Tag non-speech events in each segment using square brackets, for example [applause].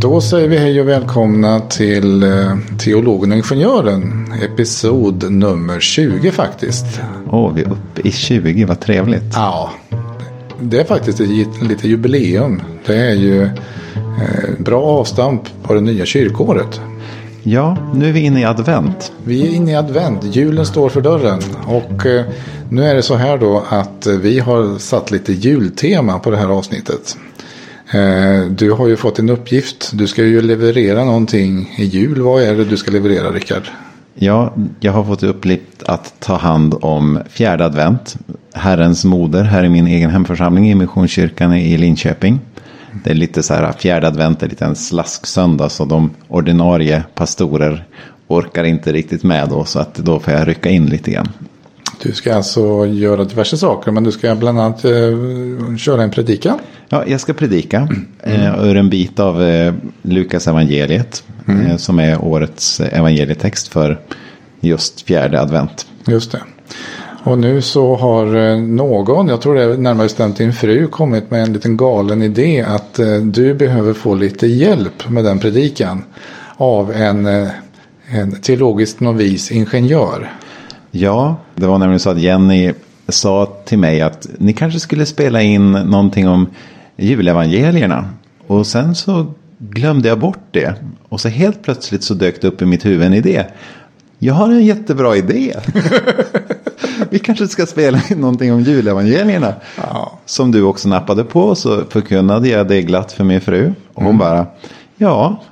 Då säger vi hej och välkomna till eh, Teologen och Ingenjören. Episod nummer 20 faktiskt. Åh, vi är uppe i 20, vad trevligt. Ja, det är faktiskt ett lite jubileum. Det är ju eh, bra avstamp på det nya kyrkåret. Ja, nu är vi inne i advent. Vi är inne i advent, julen står för dörren. Och eh, nu är det så här då att vi har satt lite jultema på det här avsnittet. Eh, du har ju fått en uppgift, du ska ju leverera någonting i jul. Vad är det du ska leverera Rickard? Ja, jag har fått uppgift att ta hand om fjärde advent. Herrens moder här i min egen hemförsamling i Missionskyrkan i Linköping. Det är lite så här, fjärde advent är lite en slasksöndag så de ordinarie pastorer orkar inte riktigt med då så att då får jag rycka in lite grann. Du ska alltså göra diverse saker men du ska bland annat eh, köra en predikan. Ja, jag ska predika eh, ur en bit av eh, Lukas evangeliet eh, som är årets evangelietext för just fjärde advent. Just det. Och nu så har eh, någon, jag tror det är närmare bestämt din fru, kommit med en liten galen idé att eh, du behöver få lite hjälp med den predikan av en, eh, en teologisk novis ingenjör. Ja, det var nämligen så att Jenny sa till mig att ni kanske skulle spela in någonting om julevangelierna. Och sen så glömde jag bort det. Och så helt plötsligt så dök det upp i mitt huvud en idé. Jag har en jättebra idé. [laughs] Vi kanske ska spela in någonting om julevangelierna. Ja. Som du också nappade på. Så förkunnade jag det glatt för min fru. Och hon bara, ja,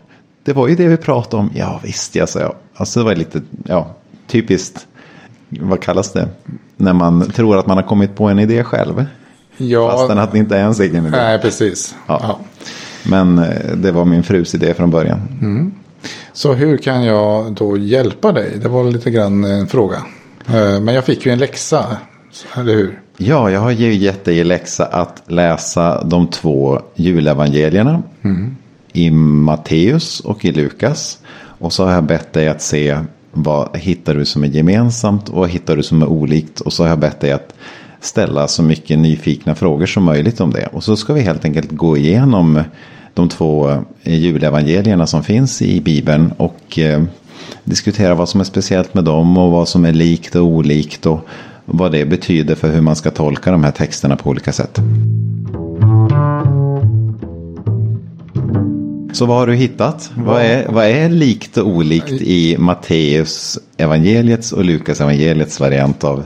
det var ju det vi pratade om. Ja visst, jag sa jag. Alltså det var lite, ja, typiskt. Vad kallas det? När man tror att man har kommit på en idé själv. Ja, Fastän att det inte är ens egen idé. nej precis. Ja. Ja. Men eh, det var min frus idé från början. Så hur kan jag då hjälpa dig? Det var lite grann en fråga. Eh, Men jag fick ju en läxa, eller hur? Ja, jag har ju gett dig i läxa att läsa de två julevangelierna. I Matteus och i Lukas. Och så har jag bett dig att se vad hittar du som är gemensamt och vad hittar du som är olikt. Och så har jag bett dig att ställa så mycket nyfikna frågor som möjligt om det. Och så ska vi helt enkelt gå igenom de två eh, julevangelierna som finns i Bibeln. Och eh, diskutera vad som är speciellt med dem och vad som är likt och olikt. Och vad det betyder för hur man ska tolka de här texterna på olika sätt. Så vad har du hittat? Vad är, vad är likt och olikt i Matteus evangeliets och Lukas evangeliets variant av,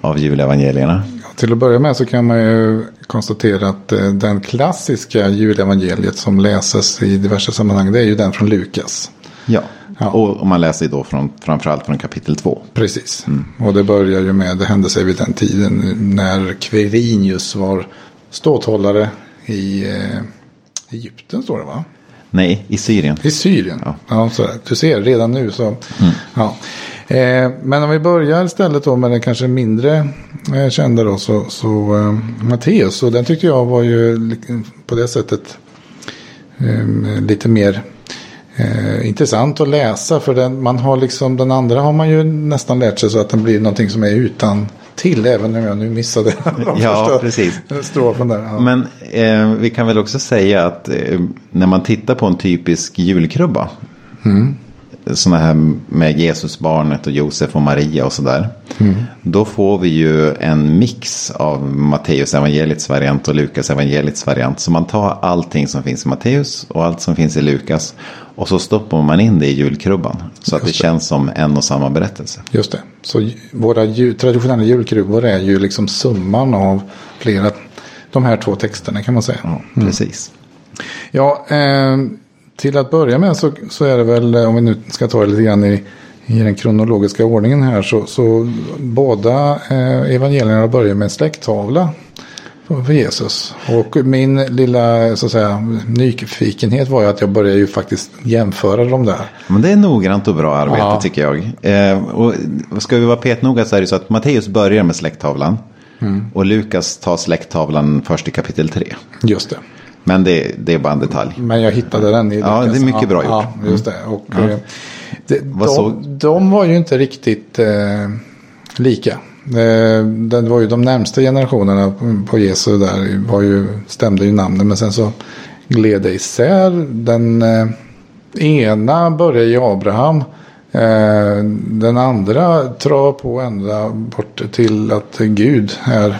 av julevangelierna? Till att börja med så kan man ju konstatera att eh, den klassiska julevangeliet som läses i diverse sammanhang det är ju den från Lukas. Ja, Ja. och, man läser ju då från, framförallt från kapitel 2. Precis. Och det börjar ju med, det hände sig vid den tiden när Quirinius var ståthållare i eh, Egypten står det va? Nej, i Syrien. I Syrien. Ja. Ja. så du ser, redan nu så. Ja. Eh, men om vi börjar istället då med den kanske mindre eh, kända då. Så, så eh, Matteus. Och den tyckte jag var ju på det sättet eh, lite mer eh, intressant att läsa. För den, man har liksom, den andra har man ju nästan lärt sig så att den blir någonting som är utan till. Även om jag nu missade [laughs] de Ja, första precis. strofen där. Ja. Men eh, vi kan väl också säga att eh, när man tittar på en typisk julkrubba. Sådana här med Jesusbarnet och Josef och Maria och sådär. Då får vi ju en mix av Matteus evangeliets variant och Lukas evangeliets variant. Så man tar allting som finns i Matteus och allt som finns i Lukas. Och så stoppar man in det i julkrubban. Så att det det. känns som en och samma berättelse. Just det. Så våra traditionella julkrubor är ju liksom summan av flera, de här två texterna kan man säga. Ja, precis. Ja, eh, till att börja med så, så är det väl, om vi nu ska ta det lite grann i, i den kronologiska ordningen här, så, så båda eh, evangelierna börjar med en släkttavla för Jesus. Och min lilla så att säga, nyfikenhet var ju att jag började ju faktiskt jämföra dem där. Men det är noggrant och bra arbete Ja. tycker jag. Eh, och ska vi vara petnoga så är det så att Matteus börjar med släkttavlan. Och Lukas tar släkttavlan först i kapitel 3. Just det. Men det, det är bara en detalj. Men jag hittade den i Ja, Lukas. det är mycket bra gjort. Ja, just det. Och, eh, det, de, de var ju inte riktigt eh, lika. Eh, det var ju de närmsta generationerna på Jesu där var ju, stämde ju namnen. Men sen så leda isär. Den eh, ena börjar i Abraham. Eh, den andra drar på ända bort till att Gud är,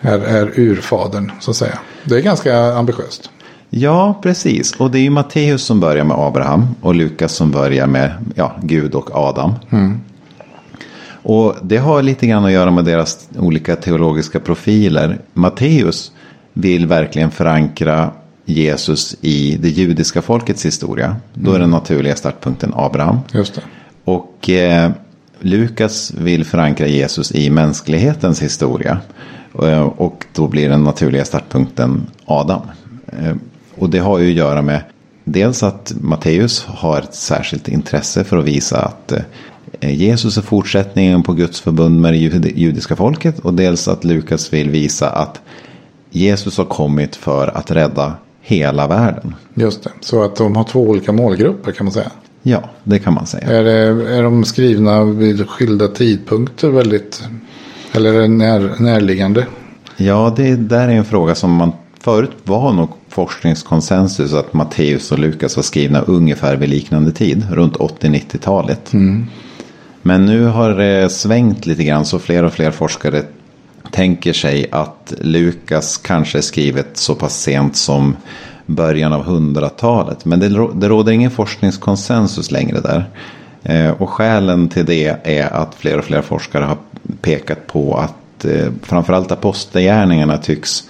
är, är urfadern så att säga. Det är ganska ambitiöst. Ja, precis. Och det är ju Matteus som börjar med Abraham och Lukas som börjar med ja, Gud och Adam. Mm. Och det har lite grann att göra med deras olika teologiska profiler. Matteus vill verkligen förankra Jesus i det judiska folkets historia. Då är den naturliga startpunkten Abraham. Just det. Och eh, Lukas vill förankra Jesus i mänsklighetens historia. Eh, och då blir den naturliga startpunkten Adam. Eh, och det har ju att göra med dels att Matteus har ett särskilt intresse för att visa att eh, Jesus är fortsättningen på Guds förbund med det judiska folket. Och dels att Lukas vill visa att Jesus har kommit för att rädda hela världen. Just det, så att de har två olika målgrupper kan man säga. Ja, det kan man säga. Är, det, är de skrivna vid skilda tidpunkter väldigt, eller är det när, närliggande? Ja, det där är en fråga som man förut var nog forskningskonsensus att Matteus och Lukas var skrivna ungefär vid liknande tid, runt 80-90-talet. Mm. Men nu har det svängt lite grann så fler och fler forskare tänker sig att Lukas kanske är skrivet så pass sent som början av hundratalet. Men det, det råder ingen forskningskonsensus längre där. Eh, och skälen till det är att fler och fler forskare har pekat på att eh, framförallt apostlagärningarna tycks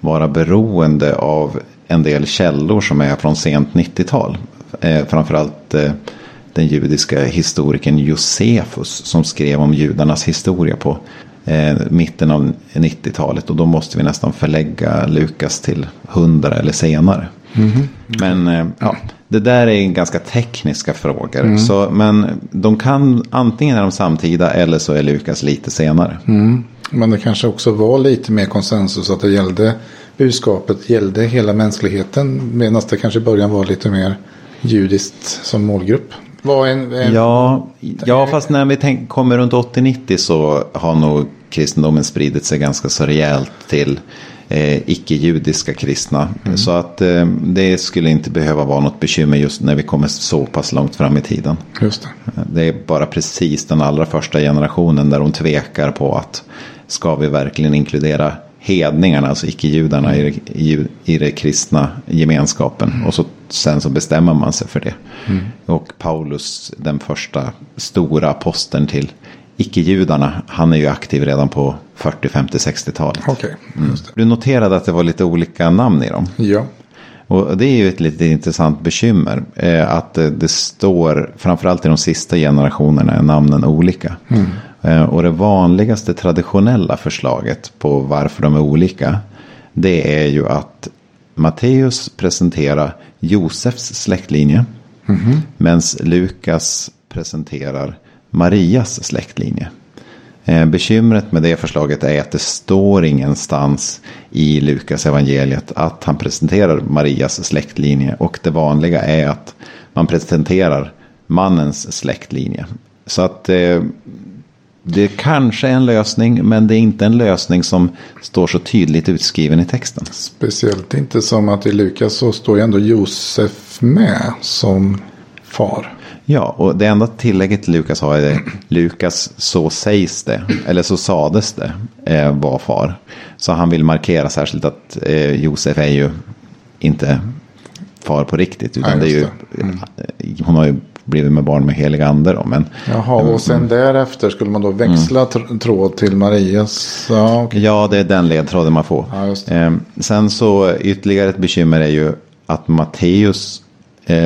vara beroende av en del källor som är från sent 90-tal. Eh, framförallt den judiska historikern Josefus som skrev om judarnas historia på mitten av 90-talet. Och då måste vi nästan förlägga Lukas till 100 eller senare. Mm. Men eh, ja, det där är ganska tekniska frågor. Mm. Så, men de kan, antingen är de samtida eller så är Lukas lite senare. Mm. Men det kanske också var lite mer konsensus att det gällde budskapet gällde hela mänskligheten. Medan det kanske i början var lite mer judiskt som målgrupp. En, en... Ja, ja, fast när vi tänk, kommer runt 80-90 så har nog kristendomen spridit sig ganska så rejält till eh, icke-judiska kristna. Mm. Så att eh, det skulle inte behöva vara något bekymmer just när vi kommer så pass långt fram i tiden. Just det. det är bara precis den allra första generationen där de tvekar på att ska vi verkligen inkludera hedningarna, alltså icke-judarna mm. i, i, i den kristna gemenskapen. Mm. Och så, sen så bestämmer man sig för det. Mm. Och Paulus, den första stora aposteln till icke-judarna, han är ju aktiv redan på 40, 50, 60-talet. Okay. Mm. Du noterade att det var lite olika namn i dem. Ja. Och det är ju ett lite intressant bekymmer. Eh, att det står, framförallt i de sista generationerna, är namnen olika. Mm. Eh, och det vanligaste traditionella förslaget på varför de är olika. Det är ju att Matteus presenterar Josefs släktlinje. Mm. Medan Lukas presenterar Marias släktlinje. Eh, bekymret med det förslaget är att det står ingenstans i Lukas evangeliet att han presenterar Marias släktlinje. Och det vanliga är att man presenterar mannens släktlinje. Så att eh, det kanske är en lösning, men det är inte en lösning som står så tydligt utskriven i texten. Speciellt inte som att i Lukas så står ju ändå Josef med som far. Ja, och det enda tillägget Lukas har är det, Lukas så sägs det, eller så sades det, eh, var far. Så han vill markera särskilt att eh, Josef är ju inte far på riktigt. Utan ja, det är ju, mm. Hon har ju blivit med barn med heliga ande. Då, men, Jaha, och sen mm. därefter skulle man då växla mm. tråd till Marias? Ja, okay. ja, det är den ledtråden man får. Ja, eh, sen så ytterligare ett bekymmer är ju att Matteus, eh,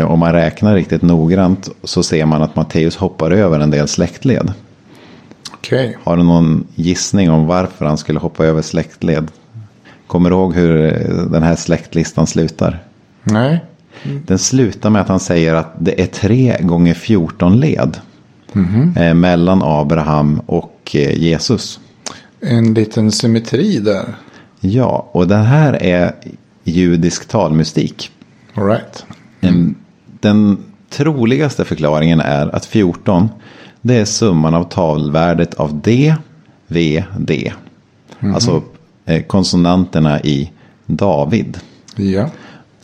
om man räknar riktigt noggrant, så ser man att Matteus hoppar över en del släktled. Okay. Har du någon gissning om varför han skulle hoppa över släktled? Kommer du ihåg hur den här släktlistan slutar? Nej. Mm. Den slutar med att han säger att det är tre gånger 14 led. Mm. Eh, mellan Abraham och eh, Jesus. En liten symmetri där. Ja, och det här är judisk talmystik. All right. Mm. Den troligaste förklaringen är att 14 det är summan av talvärdet av D, V, D. Mm. Alltså eh, konsonanterna i David. Ja.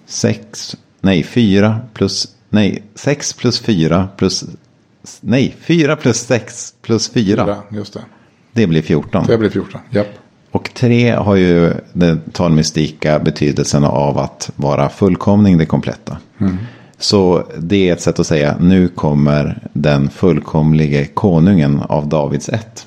6, nej 4 plus, nej 6 plus 4 plus, nej 4 plus 6 plus 4. Fyra, just det. Det blir 14. Det blir 14. Japp. Och 3 har ju den talmystika betydelsen av att vara fullkomning, det kompletta. Så det är ett sätt att säga nu kommer den fullkomlige konungen av Davids ett.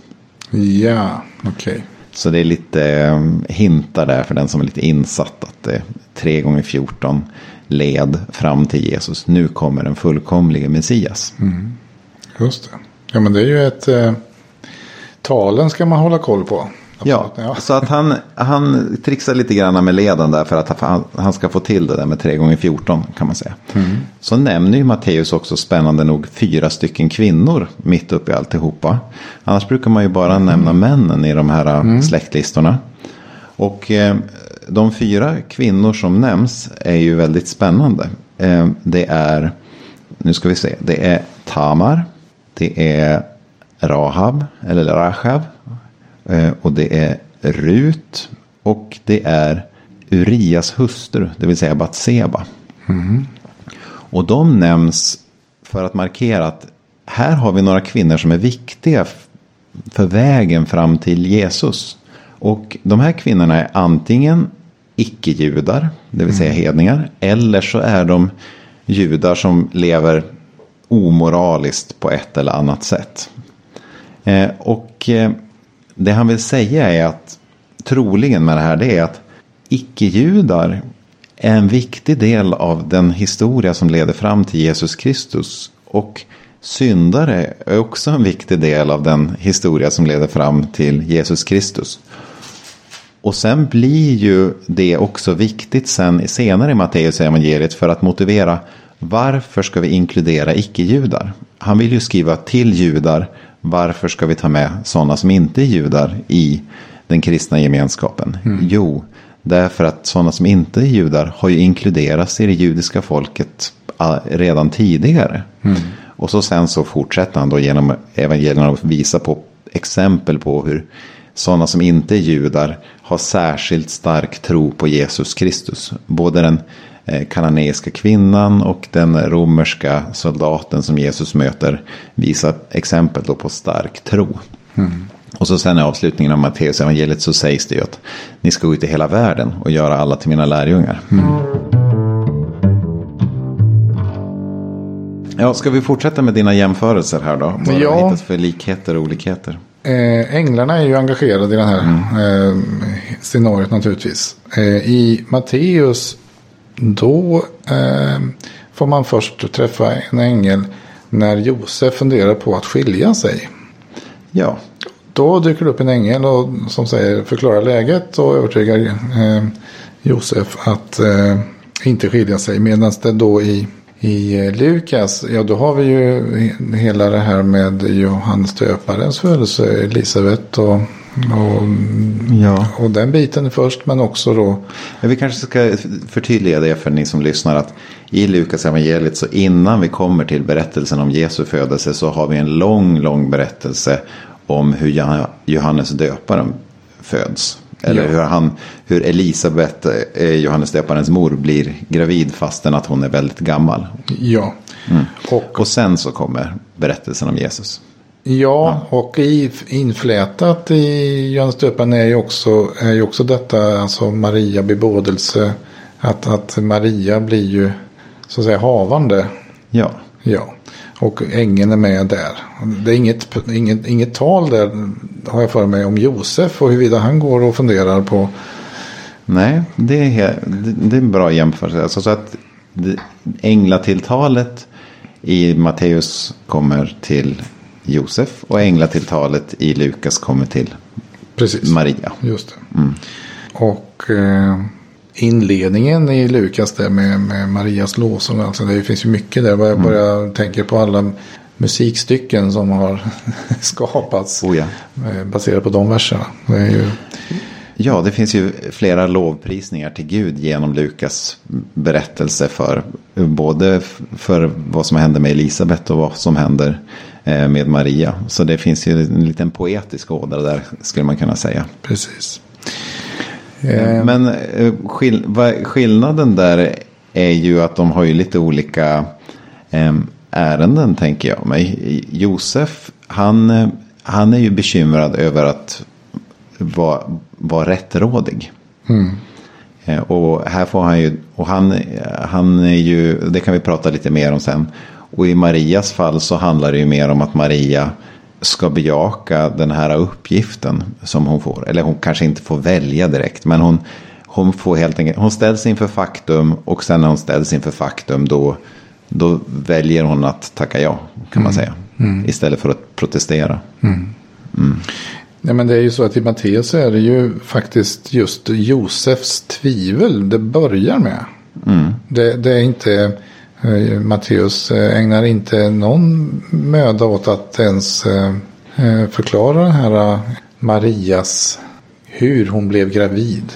Ja, okej. Så det är lite eh, hintar där för den som är lite insatt att det 3 gånger 14 led fram till Jesus. Nu kommer den fullkomlige Messias. Just det. Ja, men det är ju ett... Eh, talen ska man hålla koll på. Ja, så att han, han trixar lite grann med leden där för att han, han ska få till det där med 3 gånger 14 kan man säga. Så nämner ju Matteus också spännande nog fyra stycken kvinnor mitt uppe i alltihopa. Annars brukar man ju bara nämna männen i de här mm. släktlistorna. Och eh, de fyra kvinnor som nämns är ju väldigt spännande. Eh, det är, nu ska vi se, det är Tamar, det är Rahab, eller Rahab, och det är Rut och det är Urias hustru, det vill säga Batseba. Och de nämns för att markera att här har vi några kvinnor som är viktiga för vägen fram till Jesus. Och de här kvinnorna är antingen icke-judar, det vill säga hedningar, eller så är de judar som lever omoraliskt på ett eller annat sätt. Eh, och eh, det han vill säga är att troligen med det här det är att icke-judar är en viktig del av den historia som leder fram till Jesus Kristus. Och syndare är också en viktig del av den historia som leder fram till Jesus Kristus. Och sen blir ju det också viktigt sen senare i Matteus evangeliet för att motivera varför ska vi inkludera icke-judar? Han vill ju skriva till judar. Varför ska vi ta med sådana som inte är judar i den kristna gemenskapen? Jo, därför att sådana som inte är judar har ju inkluderats i det judiska folket ah, redan tidigare. Och så sen så fortsätter han då genom evangelierna att visa på exempel på hur sådana som inte är judar har särskilt stark tro på Jesus Kristus. Både den kananeiska kvinnan och den romerska soldaten som Jesus möter visar exempel på stark tro. Och så sen i avslutningen av Matteus evangeliet så sägs det ju att ni ska gå ut i hela världen och göra alla till mina lärjungar. Ja, ska vi fortsätta med dina jämförelser här då? Vad Ja. har hittat för likheter och olikheter? Eh, änglarna är ju engagerade i det här eh, scenariot naturligtvis. Eh, I Matteus då eh, får man först träffa en ängel när Josef funderar på att skilja sig. Ja, Då dyker det upp en ängel och, som säger förklara läget och övertygar eh, Josef att eh, inte skilja sig. Medan det då i, i eh, Lukas, ja då har vi ju he- hela det här med Johannes döparens födelse, Elisabet och, och, ja. och den biten först. Men också då, Ja, Vi kanske ska förtydliga det för ni som lyssnar att i Lukas evangeliet så innan vi kommer till berättelsen om Jesu födelse så har vi en lång, lång berättelse om hur Joh- Johannes döparen föds. Eller Ja. hur, han, hur Elisabet, eh, Johannes döparens mor, blir gravid fastän att hon är väldigt gammal. ja. Och Och sen så kommer berättelsen om Jesus. Ja, och i, inflätat i Johannes döparen är ju också, är ju också detta, alltså Maria bebådelse. Att, att Maria blir ju så att säga havande. Ja, Ja, och ängeln är med där. Det är inget, inget, inget tal där, har jag för mig, om Josef och huruvida han går och funderar på. Nej, det är, det är en bra jämförelse. Alltså, så att änglatilltalet i Matteus kommer till Josef och änglatilltalet i Lukas kommer till Precis. Maria. Just det. Och eh, inledningen i Lukas där med, med Marias lovsång. Alltså det finns ju mycket där. Jag bara tänker på alla musikstycken som har [laughs] skapats. Oh ja. eh, baserat på de verserna. Det ju, ja, det finns ju flera lovprisningar till Gud genom Lukas berättelse för både för vad som händer med Elisabet och vad som händer med Maria. Så det finns ju en liten poetisk ådra där skulle man kunna säga. precis. Eh, Men eh, skill skillnaden där är ju att de har ju lite olika eh, ärenden tänker jag mig. Josef, han, han är ju bekymrad över att vara, vara rättrådig. Mm. Och här får han ju, och han, han är ju, det kan vi prata lite mer om sen. Och i Marias fall så handlar det ju mer om att Maria ska bejaka den här uppgiften som hon får. Eller hon kanske inte får välja direkt. Men hon, hon får helt enkelt, hon ställs inför faktum. Och sen när hon ställs inför faktum då, då väljer hon att tacka ja. Kan man mm. säga. Mm. Istället för att protestera. Mm. mm. Ja, men det är ju så att i Matteus är det ju faktiskt just Josefs tvivel det börjar med. Mm. Det, det, är inte Matteus eh, ägnar inte någon möda åt att ens eh, förklara den här Marias hur hon blev gravid.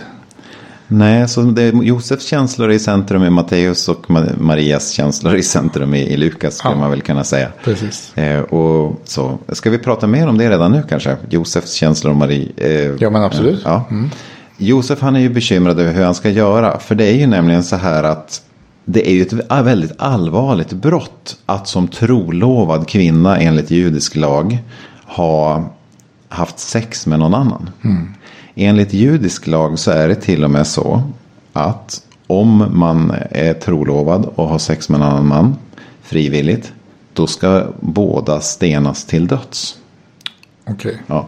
Nej, så det är Josefs känslor i centrum i Matteus och Marias känslor i centrum i, Lukas skulle ja, man väl kunna säga. Precis. Eh, och så, ska vi prata mer om det redan nu kanske? Josefs känslor och Marie. Eh, ja, men absolut. ja. Mm. Josef han är ju bekymrad över hur han ska göra. För det är ju nämligen så här att det är ju ett väldigt allvarligt brott att som trolovad kvinna enligt judisk lag ha haft sex med någon annan. Mm. Enligt judisk lag så är det till och med så att om man är trolovad och har sex med en annan man frivilligt då ska båda stenas till döds. Okej. Okay. Ja.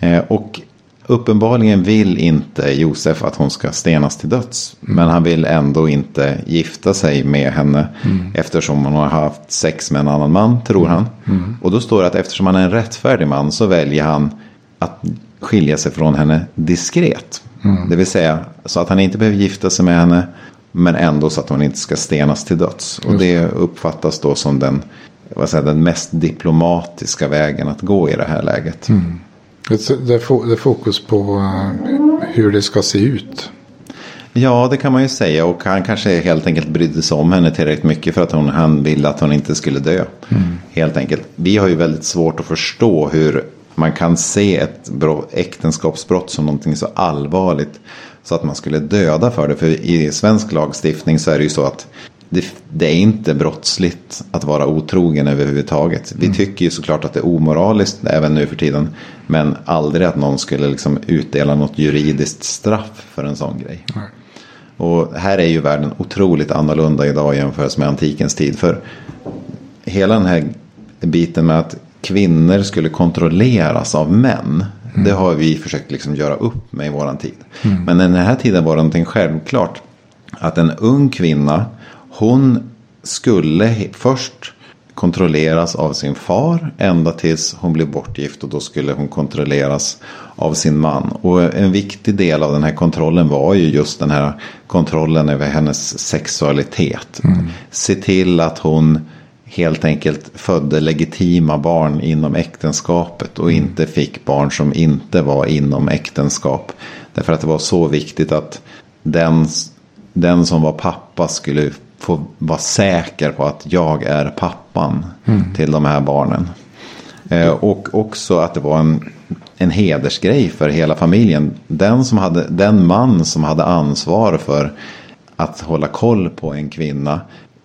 Eh, och Uppenbarligen vill inte Josef att hon ska stenas till döds. Mm. Men han vill ändå inte gifta sig med henne. Mm. Eftersom hon har haft sex med en annan man, tror mm. han. Mm. Och då står det att eftersom han är en rättfärdig man så väljer han att skilja sig från henne diskret. Mm. Det vill säga så att han inte behöver gifta sig med henne. Men ändå så att hon inte ska stenas till döds. Och det uppfattas då som den, vad säger, den mest diplomatiska vägen att gå i det här läget. Mm. Det är fokus på eh, hur det ska se ut. Ja, det kan man ju säga. Och han kanske helt enkelt brydde sig om henne tillräckligt mycket för att hon, han ville att hon inte skulle dö. Mm. Helt enkelt. Vi har ju väldigt svårt att förstå hur man kan se ett äktenskapsbrott som någonting så allvarligt. Så att man skulle döda för det. För i svensk lagstiftning så är det ju så att det, det, är inte brottsligt att vara otrogen överhuvudtaget. Vi mm. tycker ju såklart att det är omoraliskt även nu för tiden. Men aldrig att någon skulle liksom utdela något juridiskt straff för en sån grej. Mm. Och här är ju världen otroligt annorlunda idag jämfört med antikens tid. För hela den här biten med att kvinnor skulle kontrolleras av män. Mm. Det har vi försökt liksom göra upp med i våran tid. Mm. Men den här tiden var det någonting självklart. Att en ung kvinna hon skulle först kontrolleras av sin far ända tills hon blev bortgift och då skulle hon kontrolleras av sin man. Och en viktig del av den här kontrollen var ju just den här kontrollen över hennes sexualitet. Mm. Se till att hon helt enkelt födde legitima barn inom äktenskapet och mm. inte fick barn som inte var inom äktenskap. Därför att det var så viktigt att den, den som var pappa skulle få vara säker på att jag är pappan mm. till de här barnen. Eh, och också att det var en, en hedersgrej för hela familjen. Den, som hade, den man som hade ansvar för att hålla koll på en kvinna.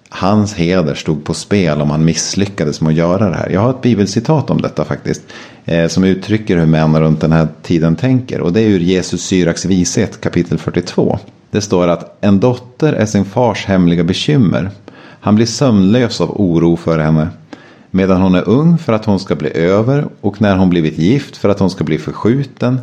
Hans heder stod på spel om han misslyckades med att göra det här. Jag har ett bibelcitat om detta faktiskt. Eh, som uttrycker hur män runt den här tiden tänker. Och det är ur Jesus Syraks vishet kapitel 42. Det står att en dotter är sin fars hemliga bekymmer. Han blir sömnlös av oro för henne. Medan hon är ung för att hon ska bli över och när hon blivit gift för att hon ska bli förskjuten.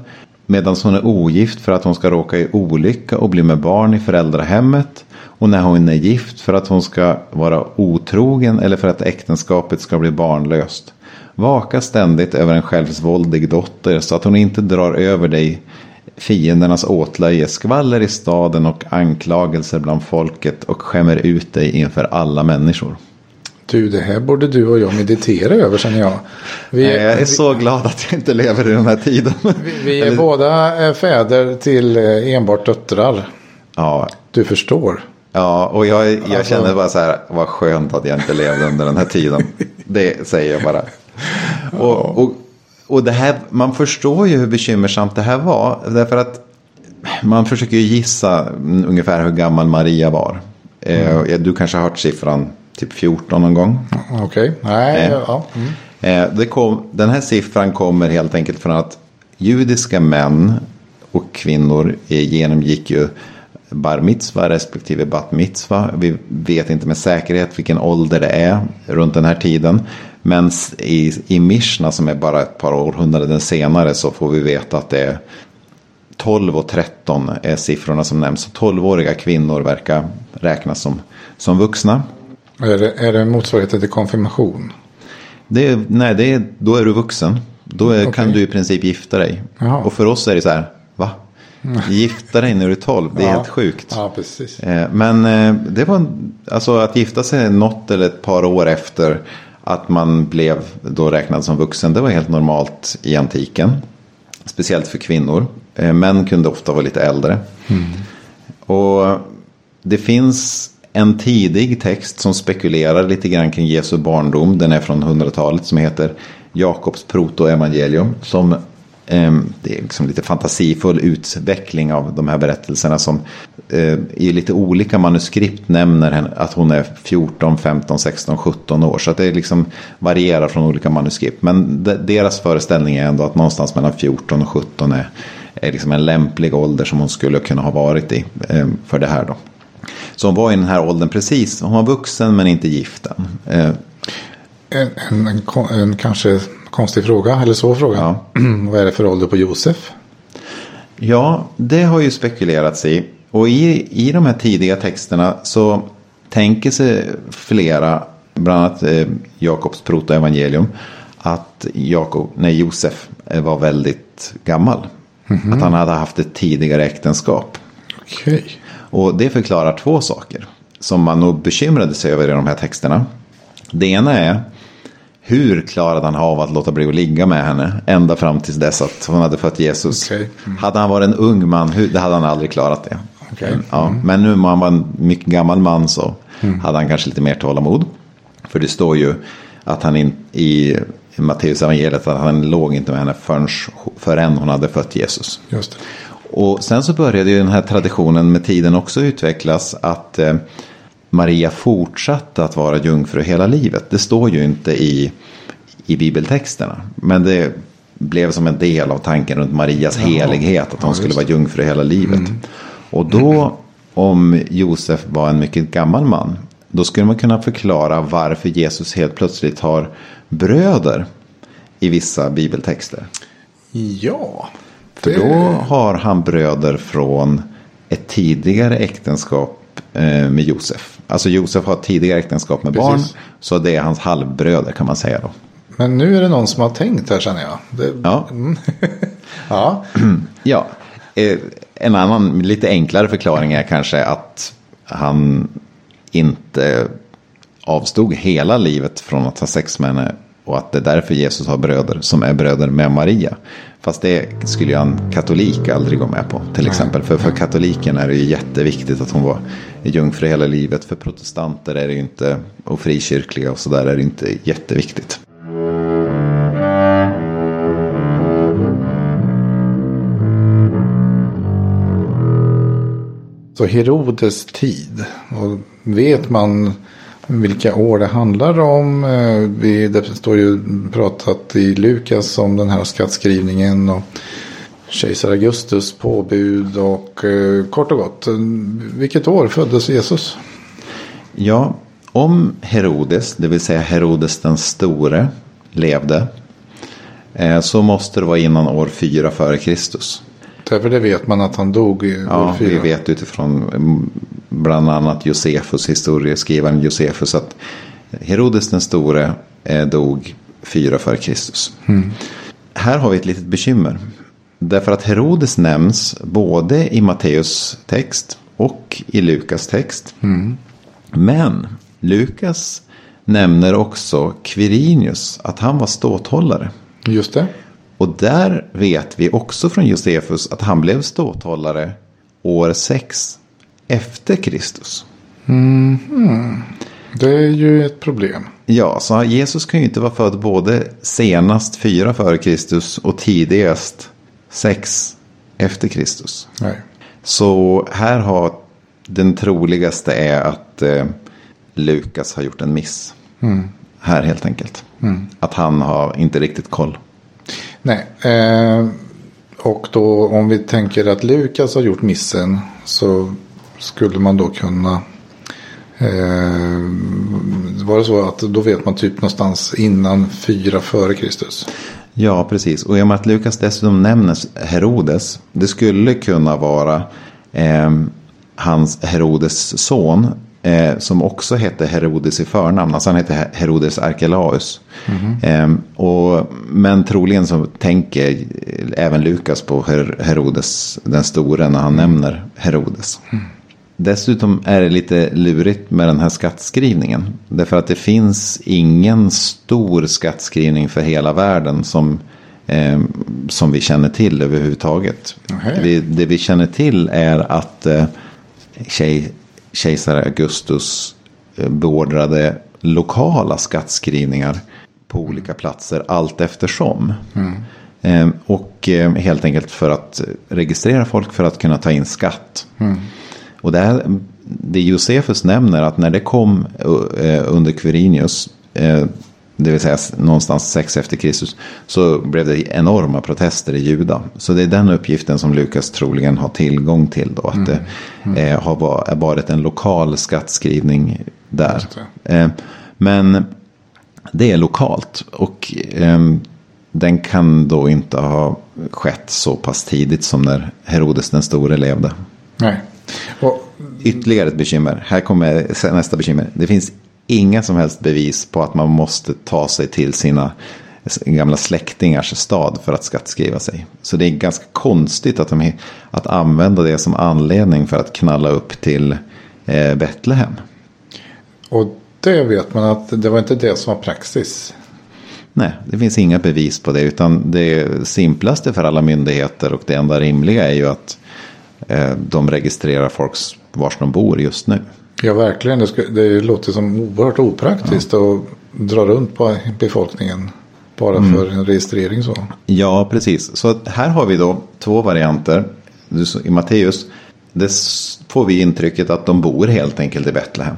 Medan hon är ogift för att hon ska råka i olycka och bli med barn i föräldrahemmet. Och när hon är gift för att hon ska vara otrogen eller för att äktenskapet ska bli barnlöst. Vaka ständigt över en självsvåldig dotter så att hon inte drar över dig fiendernas åtlöje, skvaller i staden och anklagelser bland folket och skämmer ut dig inför alla människor. Du, det här borde du och jag meditera över känner jag. Vi, jag är vi, så glad att jag inte lever i den här tiden. Vi, vi är Eller... båda eh, fäder till eh, enbart döttrar. Ja. Du förstår. Ja, och jag, jag alltså... känner bara så här, vad skönt att jag inte levde under den här tiden. Det säger jag bara. Och, och, och det här, man förstår ju hur bekymmersamt det här var. Därför att man försöker ju gissa ungefär hur gammal Maria var. Eh, Du kanske har hört siffran typ 14 någon gång. Okej, nej, Eh. ja. Mm. Eh, kom, den här siffran kommer helt enkelt från att judiska män och kvinnor genomgick ju bar mitzva respektive bat mitzva. Vi vet inte med säkerhet vilken ålder det är runt den här tiden. Men i, i Mishna som är bara ett par århundraden senare så får vi veta att det är 12 och 13 är siffrorna som nämns. 12-åriga kvinnor verkar räknas som, som vuxna. Är, det, är det motsvarigheten till konfirmation? Det är, nej, det är, då är du vuxen. Då är, kan Okej. du i princip gifta dig. Jaha. Och för oss är det så här, va? Gifta dig när du är 12, det är Ja. helt sjukt. Ja, precis. Eh, Men eh, det var, alltså att gifta sig något eller ett par år efter att man blev då räknad som vuxen, det var helt normalt i antiken. Speciellt för kvinnor. Eh, Män kunde ofta vara lite äldre. Och det finns en tidig text som spekulerar lite grann kring Jesu barndom. Den är från 100-talet som heter Jakobs protoevangelium. Som Ehm, det är liksom lite fantasifull utveckling av de här berättelserna som eh, i lite olika manuskript nämner att hon är 14, 15, 16, 17 år. Så att det liksom varierar från olika manuskript. Men deras föreställning är ändå att någonstans mellan 14 och 17 är, är liksom en lämplig ålder som hon skulle kunna ha varit i ehm, för det här då. Så hon var i den här åldern precis. Hon var vuxen men inte gift än. Ehm. En, en, en, en kanske konstig fråga, eller så fråga. Ja. [clears throat] Vad är det för ålder på Josef? Ja, det har ju spekulerats i. Och i, i de här tidiga texterna så tänker sig flera, bland annat eh, Jakobs protoevangelium, att Jakob, nej, Josef eh, var väldigt gammal. Att han hade haft ett tidigare äktenskap. Okej. Och det förklarar två saker som man nog bekymrade sig över i de här texterna. Det ena är hur klarade han av att låta bli att ligga med henne ända fram tills dess att hon hade fött Jesus. Okej. Mm. Hade han varit en ung man, hur, det hade han aldrig klarat det. Okej. Mm. Ja, men nu om han var en mycket gammal man så hade han kanske lite mer tålamod. För det står ju att han in, i Matteus evangeliet att han låg inte med henne förrän, förrän hon hade fött Jesus. Just det. Och sen så började ju den här traditionen med tiden också utvecklas att eh, Maria fortsatte att vara jungfru hela livet. Det står ju inte i, i bibeltexterna. Men det blev som en del av tanken runt Marias helighet. Att hon skulle vara jungfru hela livet. Och då, om Josef var en mycket gammal man. Då skulle man kunna förklara varför Jesus helt plötsligt har bröder i vissa bibeltexter. Ja. För då har han bröder från ett tidigare äktenskap med Josef. Alltså Josef har tidigare äktenskap med barn. Precis. Så det är hans halvbröder kan man säga då. Men nu är det någon som har tänkt här känner jag. Det, Ja. [laughs] ja. [clears throat] Ja, eh, en annan lite enklare förklaring är kanske att han inte avstod hela livet från att ha sex med henne. Och att det är därför Jesus har bröder som är bröder med Maria. Fast det skulle ju en katolik aldrig gå med på till exempel. För för katoliken är det ju jätteviktigt att hon var jungfru hela livet. För protestanter är det ju inte, och frikyrkliga och sådär är det inte jätteviktigt. Så Herodes tid. Och vet man vilka år det handlar om? Eh, vi, det står ju pratat i Lukas om den här skattskrivningen. Och kejsar Augustus påbud. Och eh, kort och gott. Eh, vilket år föddes Jesus? Ja, om Herodes, det vill säga Herodes den store, levde. eh, Så måste det vara innan år 4 före Kristus. Därför det vet man att han dog i år Ja, vi fyra. vet utifrån mm, bland annat Josefus, historieskrivaren Josefus, att Herodes den store eh, dog 4 före Kristus. Här har vi ett litet bekymmer. Därför att Herodes nämns både i Matteus text och i Lukas text. Men Lukas nämner också Quirinius, att han var ståthållare. Just det. Och där vet vi också från Josefus att han blev ståthållare år 6 efter Kristus. Det är ju ett problem. Ja, så Jesus kan ju inte vara född både senast 4 före Kristus och tidigast 6 efter Kristus. Nej. Så här har den troligaste är att eh, Lukas har gjort en miss. Här helt enkelt. Att han har inte riktigt koll. Nej. Eh, och då om vi tänker att Lukas har gjort missen. Så skulle man då kunna. Eh, var det så att då vet man typ någonstans innan fyra före Kristus. Ja, precis. Och i och med att Lukas dessutom nämner Herodes. Det skulle kunna vara eh, hans Herodes son. Eh, som också hette Herodes i förnamn. Alltså han hette Herodes Arkelaus. Eh, och, men troligen så tänker även Lukas på Her- Herodes den store när han nämner Herodes. Dessutom är det lite lurigt med den här skattskrivningen. Därför att det finns ingen stor skattskrivning för hela världen som, eh, som vi känner till överhuvudtaget. Nähä. Det, det vi känner till är att eh, kej, kejsare Augustus eh, beordrade lokala skattskrivningar på olika platser allt eftersom. Eh, och eh, helt enkelt för att registrera folk för att kunna ta in skatt. Och det, här, det Josefus nämner att när det kom eh, under Quirinius, eh, det vill säga någonstans sex efter Kristus, så blev det enorma protester i Juda. Så det är den uppgiften som Lukas troligen har tillgång till då, att det eh, har va- varit en lokal skattskrivning där. Eh, men det är lokalt och ehm, den kan då inte ha skett så pass tidigt som när Herodes den store levde. Nej. Och, Ytterligare ett bekymmer. Här kommer nästa bekymmer. Det finns inga som helst bevis på att man måste ta sig till sina gamla släktingars stad för att skattskriva sig. Så det är ganska konstigt att, de, att använda det som anledning för att knalla upp till eh, Betlehem. och det vet man att det var inte det som var praxis. Nej, det finns inga bevis på det. Utan det simplaste för alla myndigheter och det enda rimliga är ju att eh, de registrerar folks var de bor just nu. Ja, verkligen. Det, ska, det låter som oerhört opraktiskt att dra runt på befolkningen. Bara för en registrering så. Ja, precis. Så här har vi då två varianter. I Matteus, det får vi intrycket att de bor helt enkelt i Betlehem.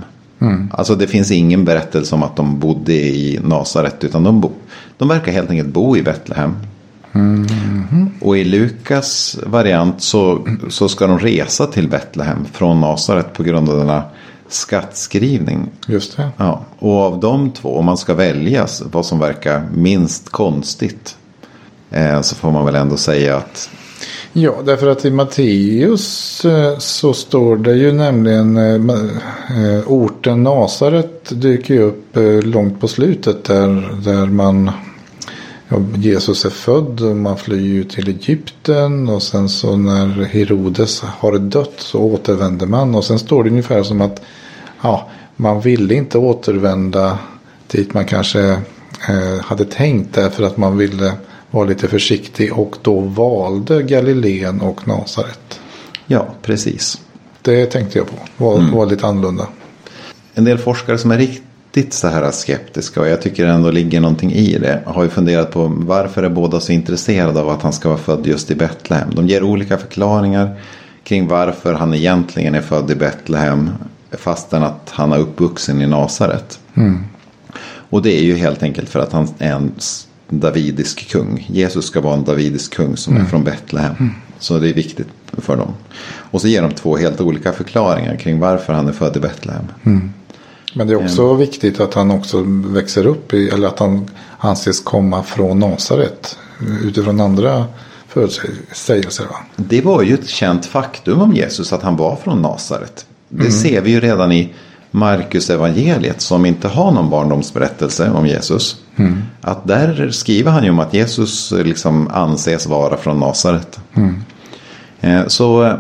Alltså det finns ingen berättelse om att de bodde i Nasaret. Utan de, bo, de verkar helt enkelt bo i Betlehem. Och i Lukas variant så, så ska de resa till Betlehem från Nasaret på grund av denna skattskrivning. Just det. Ja, och av de två, om man ska välja vad som verkar minst konstigt. Eh, så får man väl ändå säga att Ja, därför att i Matteus eh, så står det ju nämligen eh, eh, orten Nasaret dyker ju upp långt på slutet där, där man ja, Jesus är född och man flyr ju till Egypten och sen så när Herodes har dött så återvänder man och sen står det ungefär som att ja, man ville inte återvända dit man kanske eh, hade tänkt därför att man ville vara lite försiktig och då valde Galileen och Nasaret. ja, precis. Det tänkte jag på. Var, var lite annorlunda. En del forskare som är riktigt så här skeptiska och jag tycker ändå ligger någonting i det. Har ju funderat på varför är båda så intresserade av att han ska vara född just i Betlehem. De ger olika förklaringar kring varför han egentligen är född i Betlehem. Fastän att han är uppvuxen i Nasaret. Och det är ju helt enkelt för att han är en davidisk kung. Jesus ska vara en davidisk kung som är från Betlehem. Så det är viktigt för dem. Och så ger de två helt olika förklaringar kring varför han är född i Betlehem. Men det är också viktigt att han också växer upp i, eller att han anses komma från Nasaret. Utifrån andra förutsägelser. Va? Det var ju ett känt faktum om Jesus att han var från Nasaret. Det ser vi ju redan i Markus evangeliet som inte har någon barndomsberättelse om Jesus. Att där skriver han ju om att Jesus eh, liksom anses vara från Nasaret. Eh, Så eh,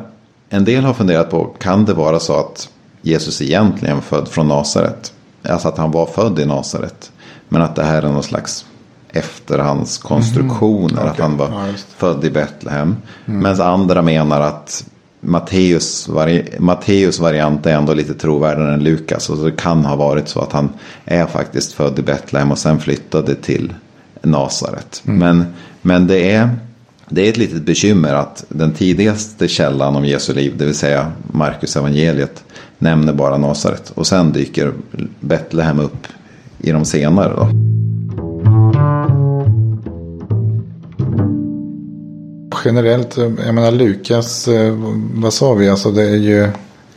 en del har funderat på, kan det vara så att Jesus egentligen född från Nasaret? Alltså att han var född i Nasaret. Men att det här är någon slags efterhandskonstruktioner. Att Okej. han var Ja, född i Betlehem. Medan andra menar att Matteus, vari, Matteus variant är ändå lite trovärdigare än Lukas. Och det kan ha varit så att han är faktiskt född i Betlehem och sen flyttade till Nasaret. Men, men det är Det är ett litet bekymmer att den tidigaste källan om Jesu liv, det vill säga Markus evangeliet, nämner bara Nasaret. Och sen dyker Betlehem upp i de senare. Då. Generellt, jag menar Lukas, eh, vad sa vi, alltså det är ju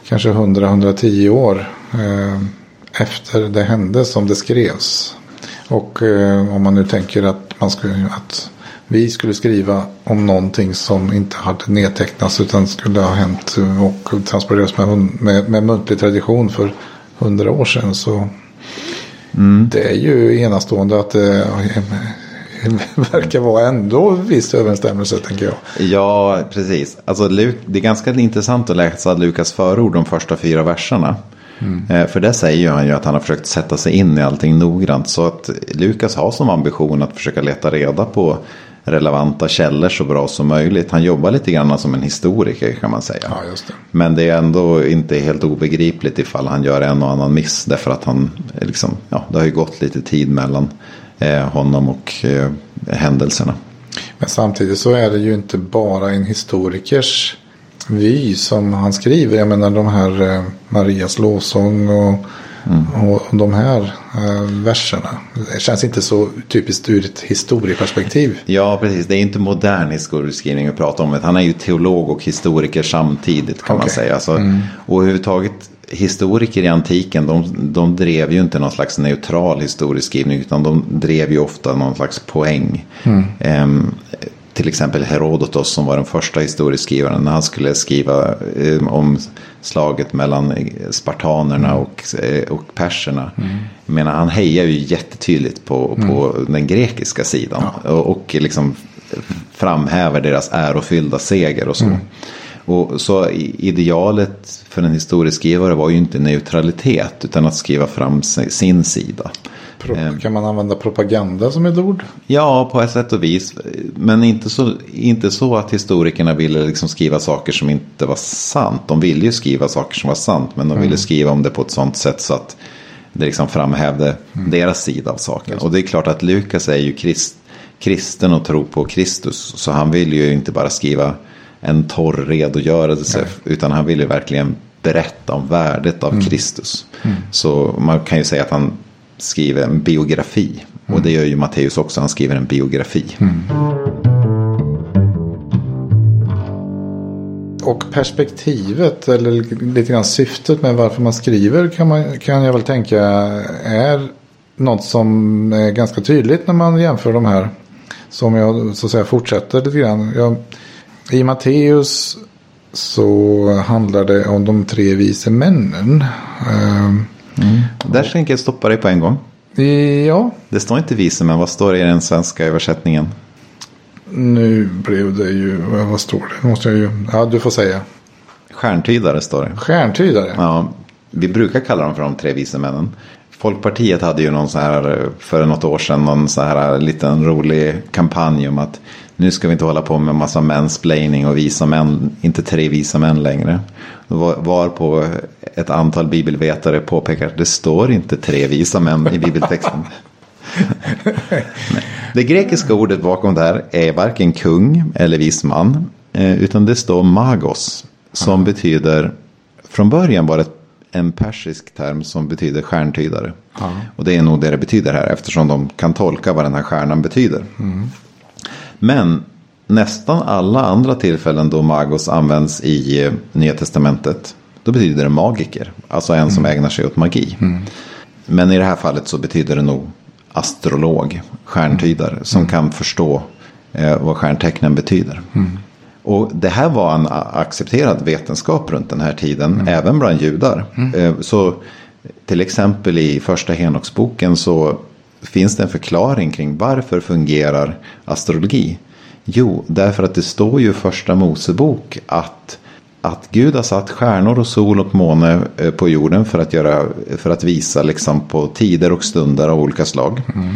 kanske 100-110 år eh, efter det hände som det skrevs. Och eh, om man nu tänker att, man skulle, att vi skulle skriva om någonting som inte hade nedtecknats utan skulle ha hänt och transporterats med, med, med muntlig tradition för hundra år sedan. Så mm. det är ju enastående att det [laughs] verkar vara ändå viss överensstämmelse tänker jag. Ja, precis. Alltså, det är ganska intressant att läsa Lukas förord de första fyra verserna. Mm. För det säger han ju att han har försökt sätta sig in i allting noggrant. Så att Lukas har som ambition att försöka leta reda på relevanta källor så bra som möjligt. Han jobbar lite grann som en historiker kan man säga. Ja, det. Men det är ändå inte helt obegripligt ifall han gör en och annan miss. Därför att han, liksom, ja, det har ju gått lite tid mellan eh, honom och eh, händelserna. Men samtidigt så är det ju inte bara en historikers vy som han skriver. Jag menar de här eh, Marias lovsång och Mm. Och de här äh, verserna. Det känns inte så typiskt ur ett historieperspektiv. Ja, precis. Det är inte modern historieskrivning att prata om. Han är ju teolog och historiker samtidigt kan okay. man säga. Så, mm. Och överhuvudtaget historiker i antiken, de, de drev ju inte någon slags neutral historieskrivning. Utan de drev ju ofta någon slags poäng. Mm. Um, till exempel Herodotos som var den första historieskrivaren när han skulle skriva eh, om slaget mellan spartanerna mm. och, eh, och perserna. Mm. Menar, han hejar ju jättetydligt på, mm. på den grekiska sidan. Ja. Och, och liksom framhäver deras ärofyllda seger och så. Mm. Och så idealet för en historieskrivare var ju inte neutralitet utan att skriva fram sin sida. Ehm. Kan man använda propaganda som ett ord? Ja, på ett sätt och vis. Men inte så, inte så att historikerna ville liksom skriva saker som inte var sant. De ville ju skriva saker som var sant. Men de mm. ville skriva om det på ett sånt sätt så att det liksom framhävde mm. deras sida av saken. Och det är klart att Lukas är ju krist, kristen och tror på Kristus. Så han vill ju inte bara skriva en torr redogörelse. Nej. Utan han vill ju verkligen berätta om värdet av mm. Kristus. Mm. Så man kan ju säga att han skriver en biografi. Mm. Och det gör ju Matteus också, han skriver en biografi. Mm. Och perspektivet, eller lite grann syftet med varför man skriver kan, man, kan jag väl tänka är något som är ganska tydligt när man jämför de här. Som jag så att säga fortsätter lite grann. Jag, I Matteus så handlar det om de tre vise männen. Um, Mm. Där tänker jag stoppa dig på en gång. Ja. Det står inte vise, men vad står det i den svenska översättningen? Nu blev det ju, vad står det? Måste jag ju, ja du får säga. Stjärntydare står det. Stjärntydare? Ja, vi brukar kalla dem för de tre vise männen. Folkpartiet hade ju någon så här, för något år sedan, någon så här liten rolig kampanj om att nu ska vi inte hålla på med massa mansplaining och visa män, inte tre visa män längre. Var, på ett antal bibelvetare påpekar att det står inte tre visa män i bibeltexten. [laughs] det grekiska ordet bakom det här är varken kung eller vis man. Eh, utan det står magos. Som betyder, från början var det en persisk term som betyder stjärntydare. Ja. Och det är nog det det betyder här eftersom de kan tolka vad den här stjärnan betyder. Mm. Men nästan alla andra tillfällen då magos används i eh, Nya Testamentet. Då betyder det magiker. Alltså en som mm. ägnar sig åt magi. Mm. Men i det här fallet så betyder det nog astrolog, stjärntydare. Mm. Som kan förstå eh, vad stjärntecknen betyder. Mm. Och det här var en accepterad vetenskap runt den här tiden. Mm. Även bland judar. Mm. Eh, så till exempel i första Henoksboken så finns det en förklaring kring varför fungerar astrologi? Jo, därför att det står ju i första Mosebok att, att Gud har satt stjärnor och sol och måne eh, på jorden för att, göra, för att visa liksom på tider och stunder av olika slag. Mm.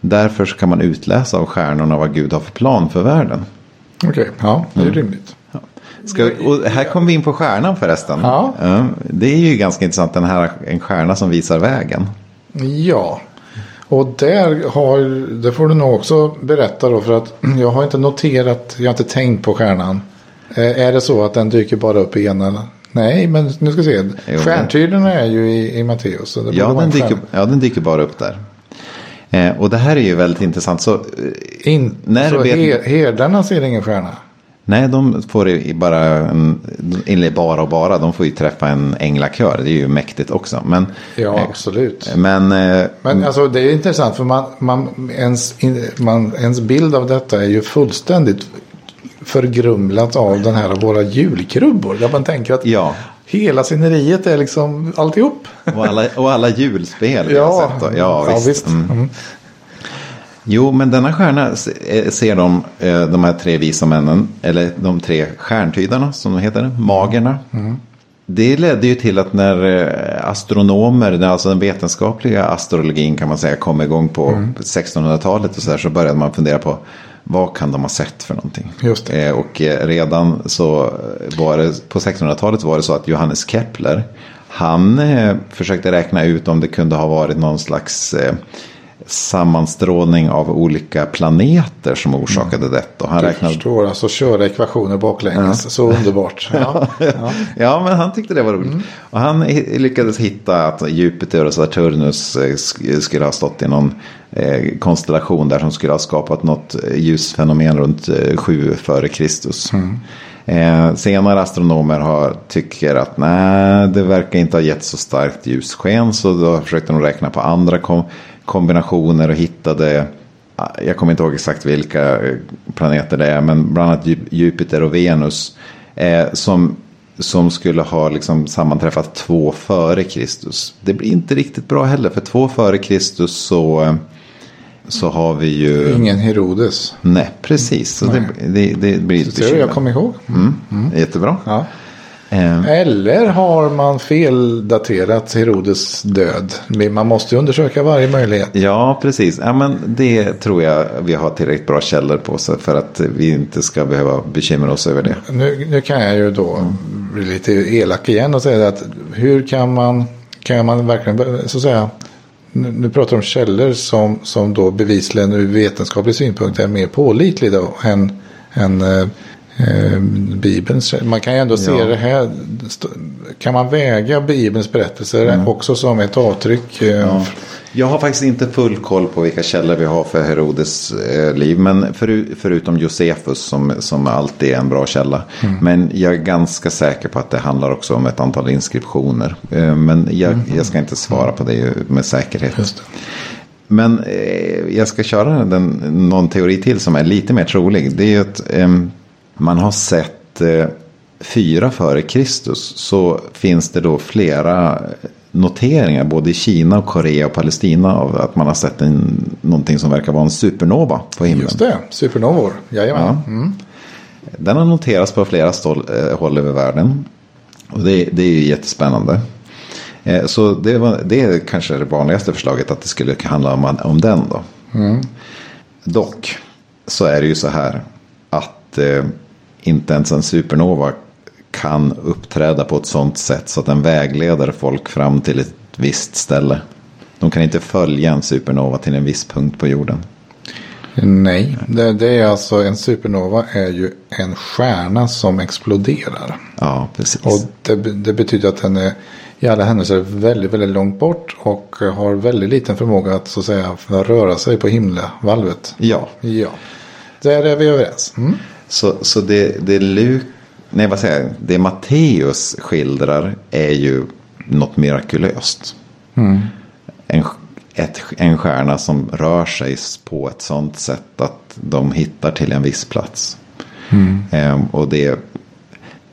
Därför kan man utläsa av stjärnorna vad Gud har för plan för världen. Okej, okay. ja, det är mm. rimligt. Ja. Ska, här kommer vi in på stjärnan förresten. Ja. Det är ju ganska intressant, den här en stjärna som visar vägen. Ja, Och där har, det får du nog också berätta då för att [clears throat] jag har inte noterat, jag har inte tänkt på stjärnan. Eh, är det så att den dyker bara upp i ena? Nej, men nu ska vi se. Jo, Stjärntyderna är ju i, i Matteus. Ja den, en dyker, ja, den dyker bara upp där. Eh, och det här är ju väldigt intressant. Så, eh, In, När så vet- he, herdarna ser ingen stjärna. Nej, de får i bara, en, eller bara och bara, de får ju träffa en änglakör. Det är ju mäktigt också. Men, Ja, eh, absolut. men, eh, Men alltså det är intressant för man, man, ens, man, ens bild av detta är ju fullständigt förgrumlat av den här våra julkrubbor. Där man tänker att ja. hela sceneriet är liksom alltihop. Och alla, och alla julspel Ja. Ja, visst. visst. Mm. Mm. Jo, men denna stjärna eh, ser de, eh, de här tre visa männen, eller de tre stjärntydarna som de heter, magerna. Det ledde ju till att när eh, astronomer, alltså den vetenskapliga astrologin kan man säga, kom igång på 1600-talet och så, här, så började man fundera på vad kan de ha sett för någonting? Eh, Och redan så var det, på 1600-talet var det så att Johannes Kepler, han eh, försökte räkna ut om det kunde ha varit någon slags eh, sammanstrålning av olika planeter som orsakade detta. Och han Jag räknade... förstår, alltså köra ekvationer baklänges. Så underbart. [laughs] Ja. Ja. Ja, men han tyckte det var roligt. Och han lyckades hitta att Jupiter och Saturnus eh, sk- skulle ha stått i någon eh, konstellation där som skulle ha skapat något eh, ljusfenomen runt eh, 7 före Kristus. Eh, senare astronomer har, tycker att nej, det verkar inte ha gett så starkt ljussken. Så då försökte de räkna på andra kom- kombinationer och hittade jag kommer inte ihåg exakt vilka planeter det är, men bland annat Ju- Jupiter och Venus. Eh, som, som skulle ha liksom sammanträffat två före Kristus. Det blir inte riktigt bra heller, för två före Kristus så, så har vi ju... Ingen Herodes. Nej, precis. Så det, det, det blir ett det jag bekymmer. kommer ihåg. Mm. Jättebra. Ja. Eh, Eller har man feldaterat Herodes död? Man måste ju undersöka varje möjlighet. Ja, precis. Ja, men det tror jag vi har tillräckligt bra källor på så för att vi inte ska behöva bekymra oss över det. Nu, nu kan jag ju då bli lite elak igen och säga att hur kan man, kan man verkligen, så säga, nu, nu pratar om källor som, som då bevisligen ur vetenskaplig synpunkt är mer pålitliga då än, än eh, Bibelns. Man kan ju ändå se Ja. det här, kan man väga Bibelns berättelser också som ett avtryck? eh, Ja. Jag har faktiskt inte full koll på vilka källor vi har för Herodes eh, liv. Men för, förutom Josefus som, som alltid är en bra källa. Men jag är ganska säker på att det handlar också om ett antal inskriptioner. Eh, men jag, jag ska inte svara på det med säkerhet. Men eh, jag ska köra den, någon teori till som är lite mer trolig. Det är att eh, man har sett eh, fyra före Kristus. Så finns det då flera noteringar både i Kina och Korea och Palestina av att man har sett en, någonting som verkar vara en supernova på himlen. Just det, supernovor. Jajamän. Ja. Mm. Den har noterats på flera stål, eh, håll över världen. Och det, det är ju jättespännande. Eh, så det, var, det är kanske det vanligaste förslaget att det skulle handla om, om den då. Dock så är det ju så här att eh, inte ens en supernova kan uppträda på ett sånt sätt så att den vägleder folk fram till ett visst ställe. De kan inte följa en supernova till en viss punkt på jorden. Nej, det, det är alltså en supernova är ju en stjärna som exploderar. Ja, precis. Och det, det betyder att den är i alla händelser väldigt, väldigt långt bort och har väldigt liten förmåga att så att säga röra sig på himlavalvet. Ja, Ja, där är vi överens. Mm. Så, så det, det, Lu, nej, vad säger jag? det Matteus skildrar är ju något mirakulöst. En, ett, en stjärna som rör sig på ett sånt sätt att de hittar till en viss plats. Ehm, och det,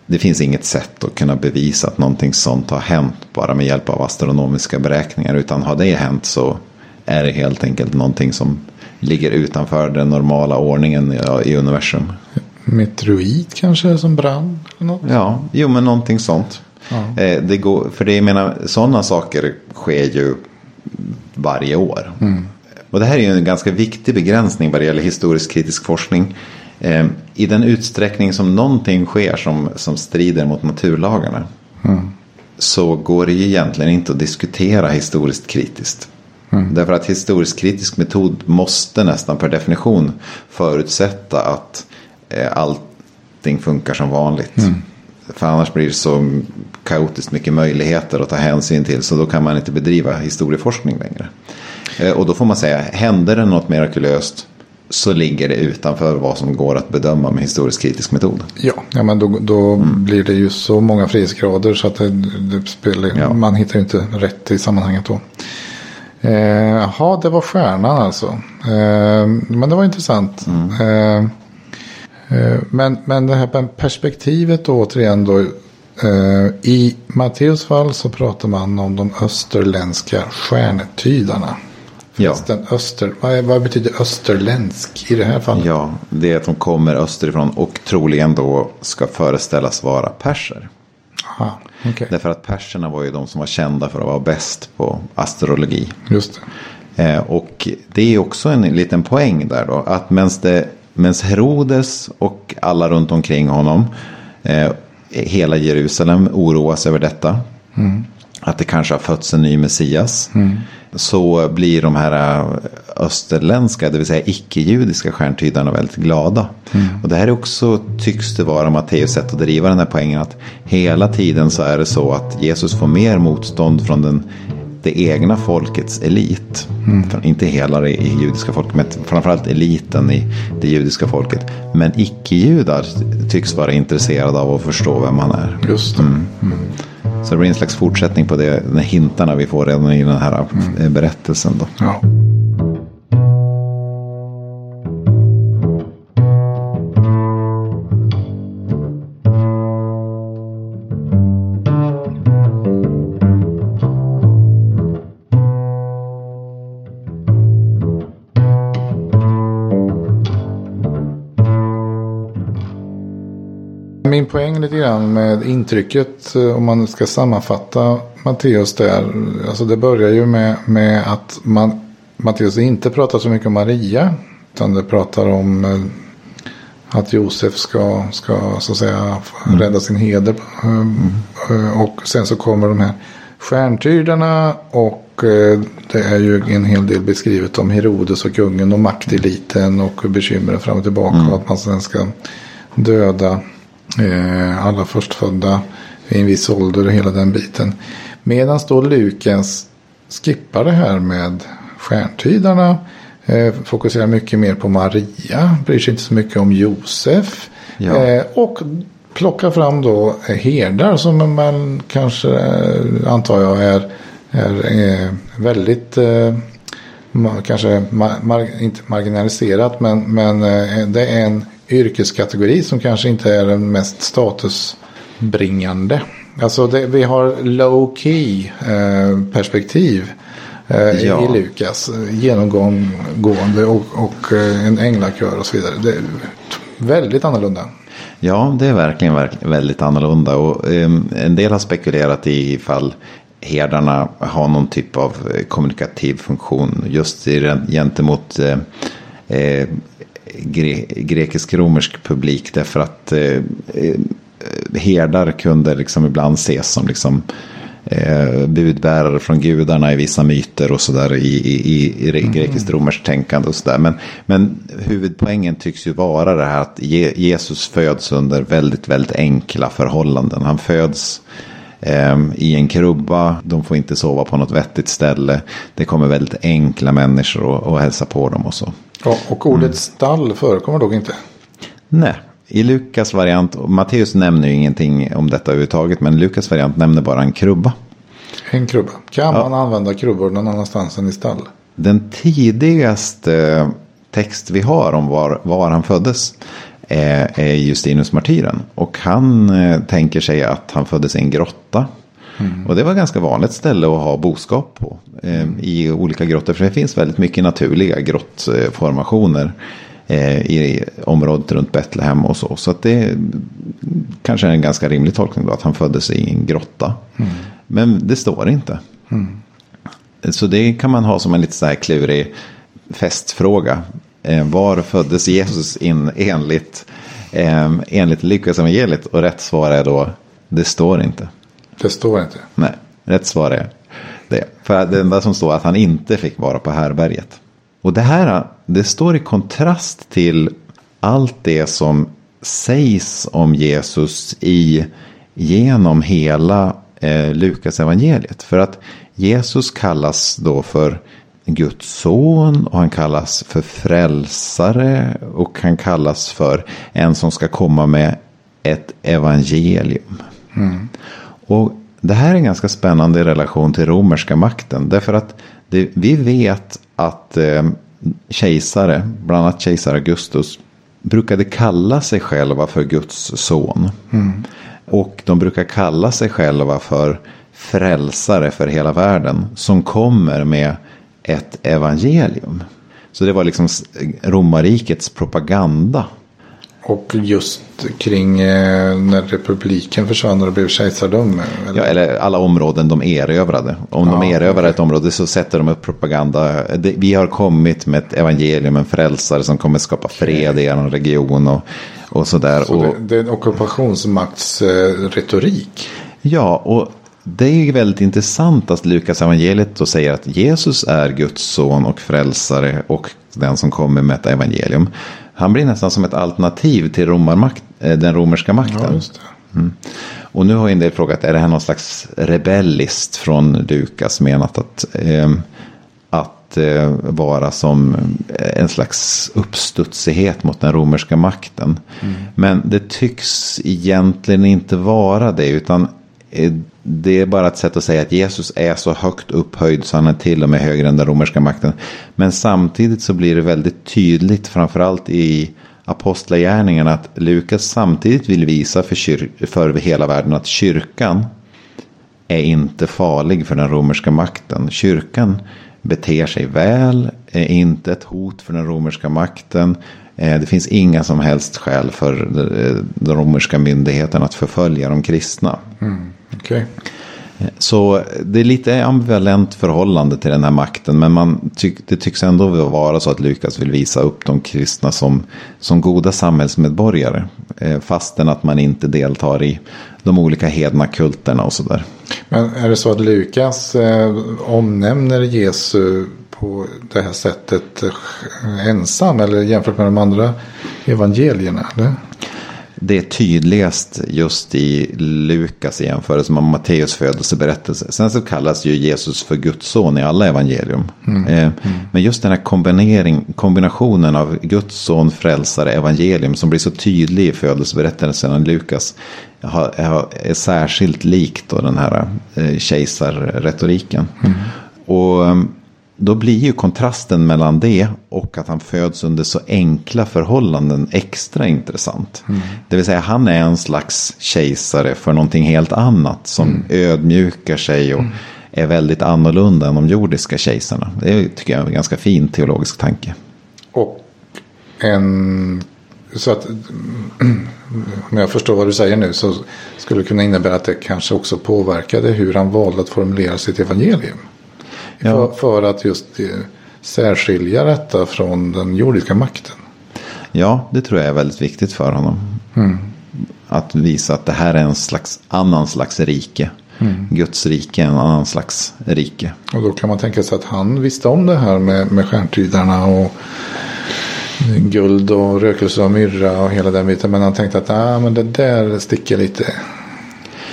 det finns inget sätt att kunna bevisa att någonting sånt har hänt bara med hjälp av astronomiska beräkningar. Utan har det hänt så är det helt enkelt någonting som ligger utanför den normala ordningen i universum. Meteorit kanske som brann? Eller något. Ja, jo men någonting sånt. Ja. Eh, det går, för det jag menar, sådana saker sker ju varje år. Och det här är ju en ganska viktig begränsning vad det gäller historisk kritisk forskning. Eh, I den utsträckning som någonting sker som, som strider mot naturlagarna. Så går det ju egentligen inte att diskutera historiskt kritiskt. Därför att historisk kritisk metod måste nästan per definition förutsätta att allting funkar som vanligt. För annars blir det så kaotiskt mycket möjligheter att ta hänsyn till. Så då kan man inte bedriva historieforskning längre. Eh, och då får man säga, händer det något mirakulöst så ligger det utanför vad som går att bedöma med historisk kritisk metod. Ja, ja men då, då blir det ju så många frihetsgrader så att det, det spelar, Ja. man hittar ju inte rätt i sammanhanget då. Eh, Jaha, det var stjärnan alltså. Eh, men det var intressant. Eh, eh, men, men det här perspektivet då återigen då. Eh, I Matteus fall så pratar man om de österländska stjärntydarna. Ja. Den öster, vad, vad betyder österländsk i det här fallet? Ja, det är att de kommer österifrån och troligen då ska föreställas vara perser. Aha, okej. Därför att perserna var ju de som var kända för att vara bäst på astrologi. Just det. Eh, och det är också en liten poäng där då. Att mens, det, mens Herodes och alla runt omkring honom. Eh, hela Jerusalem oroas över detta. Att det kanske har fötts en ny Messias. Så blir de här eh, österländska, det vill säga icke-judiska stjärntydarna väldigt glada. Och det här är också, tycks det vara Matteus sätt att driva den här poängen. Att hela tiden så är det så att Jesus får mer motstånd från den det egna folkets elit. För inte hela det judiska folket, men framförallt eliten i det judiska folket. Men icke-judar tycks vara intresserade av att förstå vem han är. Just det. Så det blir en slags fortsättning på det, de hintarna vi får redan i den här eh, berättelsen. Då. Ja. Lite grann med intrycket eh, om man ska sammanfatta Matteus där. Alltså det börjar ju med, med att man, Matteus inte pratar så mycket om Maria. Utan det pratar om eh, att Josef ska, ska så att säga rädda sin heder. Eh, Och sen så kommer de här stjärntydarna och eh, det är ju en hel del beskrivet om Herodes och kungen och makteliten och bekymren fram och tillbaka. Och att man sen ska döda eh, alla förstfödda i en viss ålder och hela den biten. Medan då Lukas skippar det här med stjärntydarna. Eh, fokuserar mycket mer på Maria. Bryr sig inte så mycket om Josef. Ja. Eh, och plockar fram då eh, herdar som man kanske eh, antar jag är, är eh, väldigt eh, kanske mar- mar- inte marginaliserat men, men det är en yrkeskategori som kanske inte är den mest statusbringande. Alltså det, vi har low key eh, perspektiv eh, Ja. i Lukas. eh, Genomgående och, och eh, en änglakör och så vidare. Det är väldigt annorlunda. Ja, det är verkligen, verkligen väldigt annorlunda. Och, ehm, en del har spekulerat i ifall herdarna har någon typ av eh, kommunikativ funktion just i, gentemot eh, eh, gre, grekisk-romersk publik. Därför att eh, eh, herdar kunde liksom ibland ses som liksom, eh, budbärare från gudarna i vissa myter och sådär i, i, i, i grekiskt romerskt tänkande och sådär. Men, men huvudpoängen tycks ju vara det här att Je, Jesus föds under väldigt, väldigt enkla förhållanden. Han föds i en krubba, de får inte sova på något vettigt ställe. Det kommer väldigt enkla människor och, och hälsa på dem och så. Ja, och ordet stall förekommer dock inte. Nej, i Lukas variant, och Matteus nämner ju ingenting om detta överhuvudtaget, men Lukas variant nämner bara en krubba. En krubba. Kan man använda krubbor någon annanstans än i stall? Den tidigaste text vi har om var, var han föddes är, Justinus martyren. Och han eh, tänker sig att han föddes i en grotta. Och det var ett ganska vanligt ställe att ha boskap på. Eh, I olika grottor. För det finns väldigt mycket naturliga grottformationer. Eh, I området runt Betlehem och så. Så att det kanske är en ganska rimlig tolkning då. Att han föddes i en grotta. Men det står inte. Så det kan man ha som en lite så här klurig festfråga. Eh, var föddes Jesus in enligt, eh, enligt Lukas evangeliet? Och rätt svar är då, det står inte. Det står inte. Nej, rätt svar är, det. För det enda som står är att han inte fick vara på härberget. Och det här det står i kontrast till allt det som sägs om Jesus i genom hela eh, Lukas evangeliet. För att Jesus kallas då för Guds son och han kallas för frälsare och han kallas för en som ska komma med ett evangelium. Mm. Och det här är ganska spännande i relation till romerska makten. Därför att det, vi vet att eh, kejsare, bland annat kejsar Augustus, brukade kalla sig själva för Guds son. Mm. Och de brukar kalla sig själva för frälsare för hela världen. Som kommer med ett evangelium. Så det var liksom romarrikets propaganda. Och just kring eh, när republiken försvann och det blev kejsardöme? Eller? Ja, eller alla områden de erövrade. Om ja, de erövrar okay. ett område så sätter de upp propaganda. Vi har kommit med ett evangelium, en frälsare som kommer skapa fred i er region och, och sådär. Så det, det är en ockupationsmaktsretorik? Ja, och det är väldigt intressant att Lukas evangeliet då säger att Jesus är Guds son och frälsare och den som kommer med ett evangelium. Han blir nästan som ett alternativ till romarmakt, eh, den romerska makten. Ja, mm. Och nu har en del frågat, är det här någon slags rebelliskt från Lukas menat att, eh, att eh, vara som en slags uppstudsighet mot den romerska makten. Mm. Men det tycks egentligen inte vara det, utan eh, det är bara ett sätt att säga att Jesus är så högt upphöjd så han är till och med högre än den romerska makten. Men samtidigt så blir det väldigt tydligt, framförallt i apostlagärningarna, att Lukas samtidigt vill visa för, kyr- för hela världen att kyrkan är inte farlig för den romerska makten. Kyrkan beter sig väl, är inte ett hot för den romerska makten. Eh, det finns inga som helst skäl för eh, de romerska myndigheterna att förfölja de kristna. Mm. Okay. Så det är lite ambivalent förhållande till den här makten. Men man tyck, det tycks ändå vara så att Lukas vill visa upp de kristna som, som goda samhällsmedborgare. Eh, fastän att man inte deltar i de olika hedna kulterna och sådär. Men är det så att Lukas eh, omnämner Jesu på det här sättet eh, ensam? Eller jämfört med de andra evangelierna? Eller? Det är tydligast just i Lukas i jämförelse med Matteus födelseberättelse. Sen så kallas ju Jesus för Guds son i alla evangelium. Mm. Eh, mm. Men just den här kombinering, kombinationen av Guds son, frälsare, evangelium som blir så tydlig i födelseberättelsen i Lukas är särskilt likt då den här eh, kejsarretoriken. Mm. Och då blir ju kontrasten mellan det och att han föds under så enkla förhållanden extra intressant. Mm. Det vill säga han är en slags kejsare för någonting helt annat som mm. ödmjukar sig och mm. är väldigt annorlunda än de jordiska kejsarna. Det tycker jag är en ganska fin teologisk tanke. Och en... Så att [clears throat] om jag förstår vad du säger nu så skulle det kunna innebära att det kanske också påverkade hur han valde att formulera sitt evangelium. Ja. För, för, att just särskilja detta från den jordiska makten. Ja, det tror jag är väldigt viktigt för honom. Mm. Att visa att det här är en slags annan slags rike. Mm. Guds rike är en annan slags rike. Och då kan man tänka sig att han visste om det här med, med stjärntydarna och guld och rökelse och myrra och hela den biten. Men han tänkte att ah, men det där sticker lite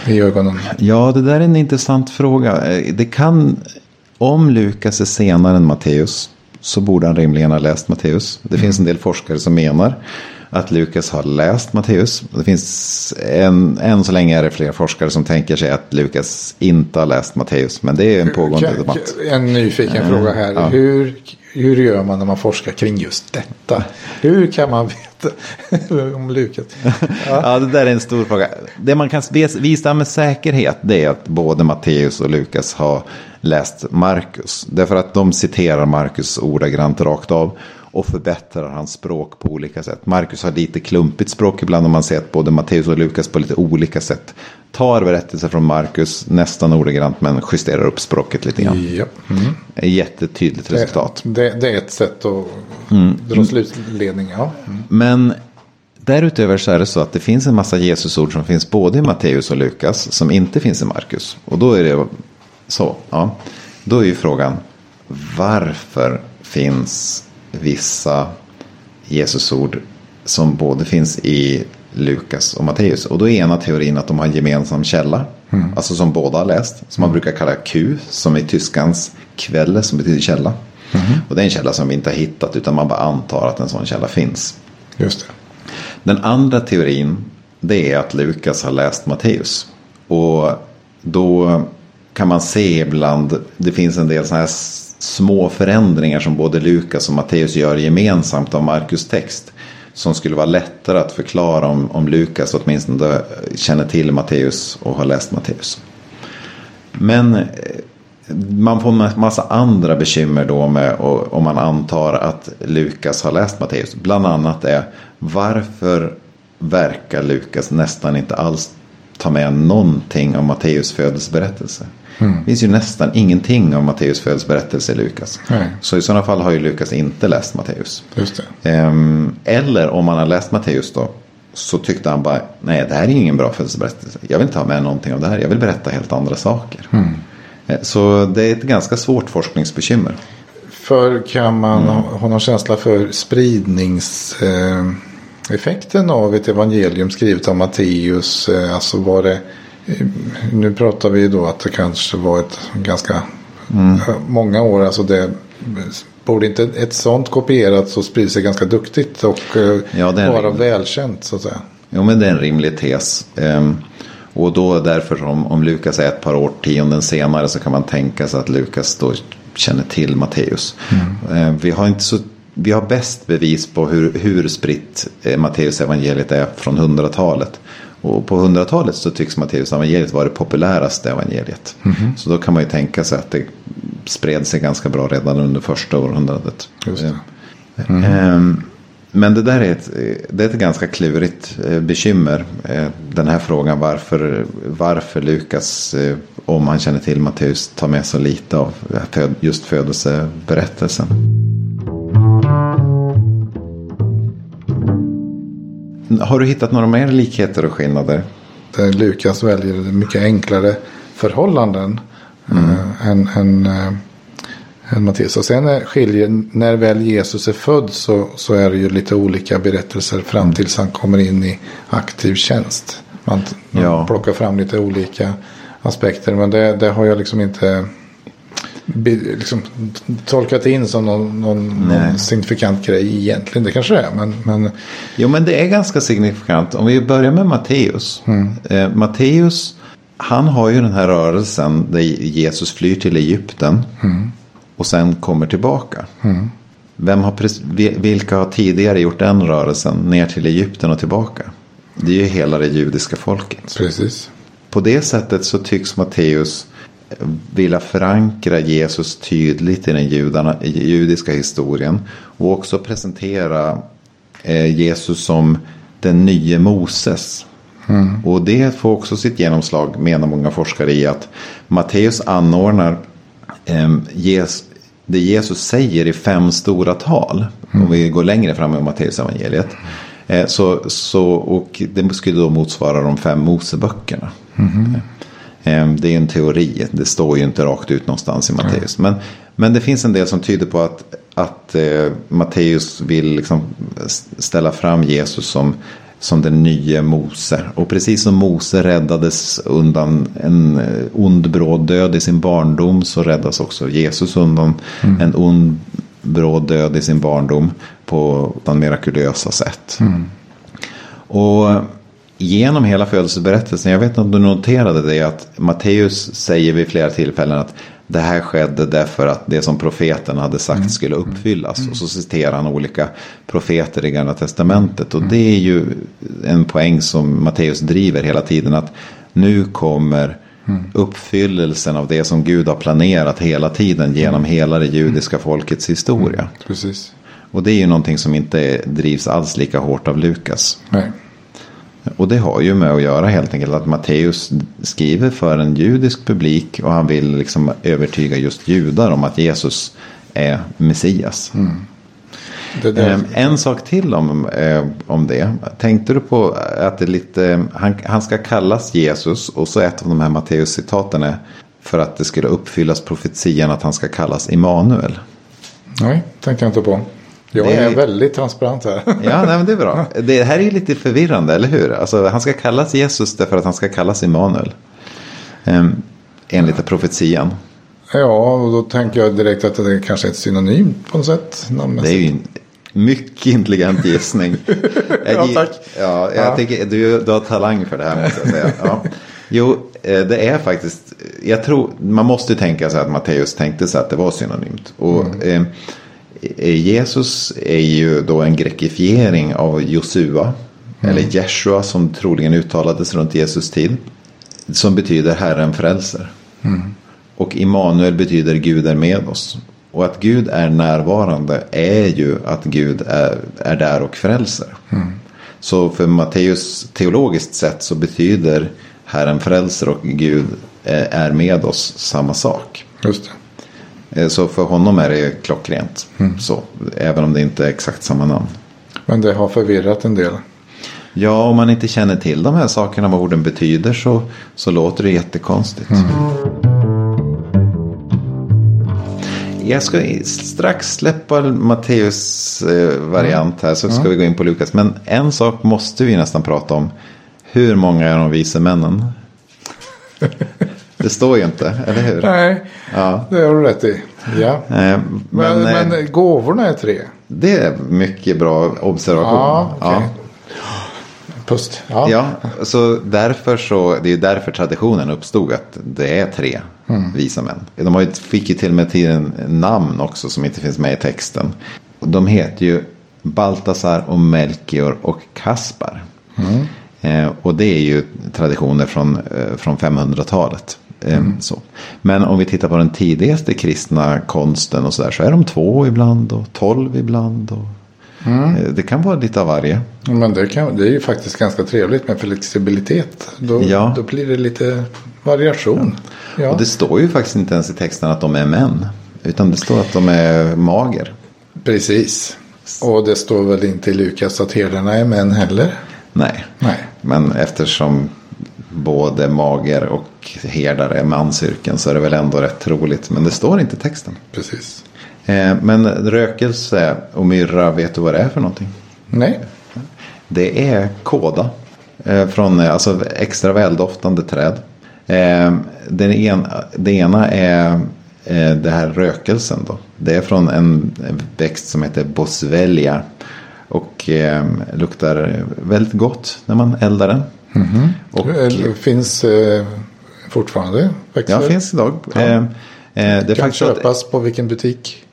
i ögonen. Ja, det där är en intressant fråga. Eh, det kan om Lukas är senare än Matteus så borde han rimligen ha läst Matteus. Det finns en del forskare som menar att Lukas har läst Matteus. Det finns en, än så länge är det fler forskare som tänker sig att Lukas inte har läst Matteus. Men det är en pågående debatt. En nyfiken uh, fråga här. Ja. Hur, hur gör man när man forskar kring just detta? Hur kan man veta [laughs] om Lukas? Ja. ja, det där är en stor fråga. Det man kan visa med säkerhet det är att både Matteus och Lukas har läst Markus. Därför att de citerar Markus ordagrant rakt av och förbättrar hans språk på olika sätt. Markus har lite klumpigt språk ibland om man ser att både Matteus och Lukas på lite olika sätt tar berättelser från Markus nästan ordagrant men justerar upp språket lite grann. Ja. Mm. Jättetydligt resultat. Det, det, det, är ett sätt att mm. dra slutledning. Ja. Mm. Men Därutöver så är det så att det finns en massa Jesusord som finns både i Matteus och Lukas som inte finns i Markus. Och då är det så. Ja. Då är ju frågan varför finns vissa Jesusord som både finns i Lukas och Matteus. Och då är ena teorin att de har en gemensam källa. Mm. Alltså som båda har läst. Som man mm. brukar kalla Q. Som i tyskans kvälle som betyder källa. Mm. Och det är en källa som vi inte har hittat. Utan man bara antar att en sån källa finns. Just det. Den andra teorin. Det är att Lukas har läst Matteus. Och då kan man se ibland. Det finns en del sådana här små förändringar som både Lukas och Matteus gör gemensamt av Markus text. Som skulle vara lättare att förklara om, om Lukas åtminstone känner till Matteus och har läst Matteus. Men eh, man får en massa andra bekymmer då med om man antar att Lukas har läst Matteus. Bland annat är varför verkar Lukas nästan inte alls ta med någonting om Matteus födelseberättelse. Mm. Det finns ju nästan ingenting om Matteus födelseberättelse i Lukas. Nej. Så i sådana fall har ju Lukas inte läst Matteus. Ehm, eller om man har läst Matteus då. Så tyckte han bara, nej det här är ingen bra födelseberättelse. Jag vill inte ha med någonting av det här. Jag vill berätta helt andra saker. Mm. Så det är ett ganska svårt forskningsbekymmer. För kan man mm. ha någon känsla för spridningseffekten av ett evangelium skrivet av Matteus? Eh, alltså var det nu pratar vi då att det kanske var ett ganska mm. många år. Alltså det borde inte ett sånt kopierat och sprida sig ganska duktigt och eh, ja, vara välkänt så att säga. Jo men det är en rimlig tes. Ehm, och då därför om, om Lukas är ett par årtionden senare så kan man tänka sig att Lukas då känner till Matteus. Mm. Ehm, vi har inte så vi har bäst bevis på hur, hur spritt eh, Matteus evangeliet är från hundratalet. Och på 100-talet så tycks Matteus evangeliet vara det populäraste evangeliet. Mm -hmm. Så då kan man ju tänka sig att det spred sig ganska bra redan under första århundradet. Mm -hmm. Men det där är ett, det är ett ganska klurigt eh, bekymmer. Eh, den här frågan varför, varför Lukas, om han känner till Matteus, tar med så lite av just födelseberättelsen. Har du hittat några mer likheter och skillnader? Där Lukas väljer mycket enklare förhållanden mm. äh, än, än, äh, än Matteus. Och sen skiljer, när väl Jesus är född så, så är det ju lite olika berättelser fram mm. tills han kommer in i aktiv tjänst. Man, man ja. plockar fram lite olika aspekter. Men det, det har jag liksom inte liksom, tolkat in som någon, någon, någon, signifikant grej egentligen. Det kanske det är. Men, men... Jo men det är ganska signifikant. Om vi börjar med Matteus. Mm. Eh, Matteus han har ju den här rörelsen där Jesus flyr till Egypten. Mm. Och sen kommer tillbaka. Mm. Vem har, vilka har tidigare gjort den rörelsen ner till Egypten och tillbaka? Det är ju hela det judiska folket. Precis. På det sättet så tycks Matteus vilja förankra Jesus tydligt i den judarna, judiska historien. Och också presentera eh, Jesus som den nya Moses. Mm. Och det får också sitt genomslag menar många forskare i att Matteus anordnar eh, Jesus, det Jesus säger i fem stora tal. Mm. Om vi går längre fram i Matteus evangeliet. Eh, så, så, och det skulle då motsvara de fem Moseböckerna. Mm. Ehm, det är en teori, det står ju inte rakt ut någonstans i Matteus. Men, men det finns en del som tyder på att, att eh, Matteus vill liksom ställa fram Jesus som, som den nya Mose. Och precis som Mose räddades undan en eh, ond bråd död i sin barndom så räddas också Jesus undan mm. en ond bråd död i sin barndom på den mirakulösa sätt. Mm. Och genom hela födelseberättelsen, jag vet inte om du noterade det, att Matteus säger vid flera tillfällen att det här skedde därför att det som profeten hade sagt mm. skulle uppfyllas. Mm. Och så citerar han olika profeter i Gamla Testamentet. Och mm. det är ju en poäng som Matteus driver hela tiden. Att nu kommer mm. uppfyllelsen av det som Gud har planerat hela tiden genom mm. hela det judiska folkets historia. Precis. Och det är ju någonting som inte drivs alls lika hårt av Lukas. Nej. Och det har ju med att göra helt enkelt att Matteus skriver för en judisk publik och han vill liksom övertyga just judar om att Jesus är Messias. Mm. Det det. Ehm, en sak till om, eh, om det. Tänkte du på att det lite, han, han ska kallas Jesus och så ett av de här Matteus-citaten är för att det skulle uppfyllas profetian att han ska kallas Immanuel. Nej, tänkte jag inte på. Jag Det är- är väldigt transparent här. Ja, nej, men det är bra. [laughs] Det här är ju lite förvirrande, eller hur? Alltså, han ska kallas Jesus därför att han ska kallas Immanuel. Um, enligt profetian. Ja, och då tänker jag direkt att det kanske är ett synonym på något sätt. Det är ju en mycket intelligent gissning. [laughs] Ja, tack. Ja, jag Ja. Tycker, du, du har talang för det här måste jag säga. Ja. Jo, eh, det är faktiskt, jag tror, man måste tänka sig att Matteus tänkte sig att det var synonymt. Och Mm. eh, Jesus är ju då en grekifiering av Josua. Mm. Eller Jeshua som troligen uttalades runt Jesus tid. Som betyder Herren frälser. Och Immanuel betyder Gud är med oss. Och att Gud är närvarande är ju att Gud är, är där och frälser. Så för Matteus teologiskt sett så betyder Herren frälser och Gud eh, är med oss samma sak. Just det. Eh, Så för honom är det klockrent. Så, även om det inte är exakt samma namn. Men det har förvirrat en del. Ja, om man inte känner till de här sakerna, vad orden betyder, så, så låter det jättekonstigt. Jag ska strax släppa Matteus eh, variant här, så ska vi gå in på Lukas. Men en sak måste vi nästan prata om. Hur många är de vise männen? [laughs] Det står ju inte, eller hur? Nej, Ja. det har du rätt i. Ja. Eh, Men, Men, eh, men gåvorna är tre. det är mycket bra observation. Ja, okej. Pust. Ja. Ja, så därför så, det är därför traditionen uppstod att det är tre visa män. De har ju, fick ju till och med till en namn också som inte finns med i texten. De heter ju Baltasar och Melchior och Kaspar. Eh, och det är ju traditioner från, eh, från 500-talet. Eh, så. Men om vi tittar på den tidigaste kristna konsten och så där så är de två ibland och tolv ibland. Och, eh, Det kan vara lite av varje. Men det, kan, det är ju faktiskt ganska trevligt med flexibilitet. Då, Ja. då blir det lite variation. Ja. Och det står ju faktiskt inte ens i texten att de är män. Utan det står att de är mager. Precis. Och det står väl inte i Lukas att herdarna är män heller. Nej. Nej. Men eftersom både mager och herdar är mansyrken så är det väl ändå rätt troligt. Men det står inte i texten. Precis. Eh, Men rökelse och myrra, vet du vad det är för någonting? Nej. Det är kåda. eh, Från eh, alltså extra väldoftande träd. Eh, Den en, det ena är det här rökelsen då. Det är från en växt som heter boswellia. Och luktar väldigt gott när man eldar den. Och, Det finns eh, fortfarande växter. ja, finns idag. Eh, eh, Det Kan så att- köpas på vilken butik.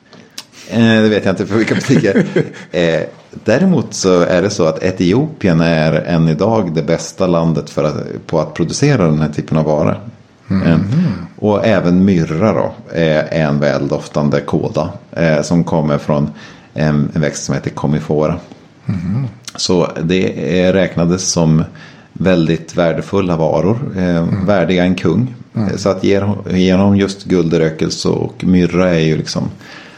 Eh, Det vet jag inte för vilka butiker. [laughs] eh, däremot så är det så att Etiopien är än idag det bästa landet för att, på att producera den här typen av vara. Eh, och även myrra då är en väldoftande kåda eh, som kommer från en, växt som heter komifora. Så det räknades som väldigt värdefulla varor. Eh, Värdiga en kung. Eh, Så att ge, ge honom just guldrökelse och myrra är ju liksom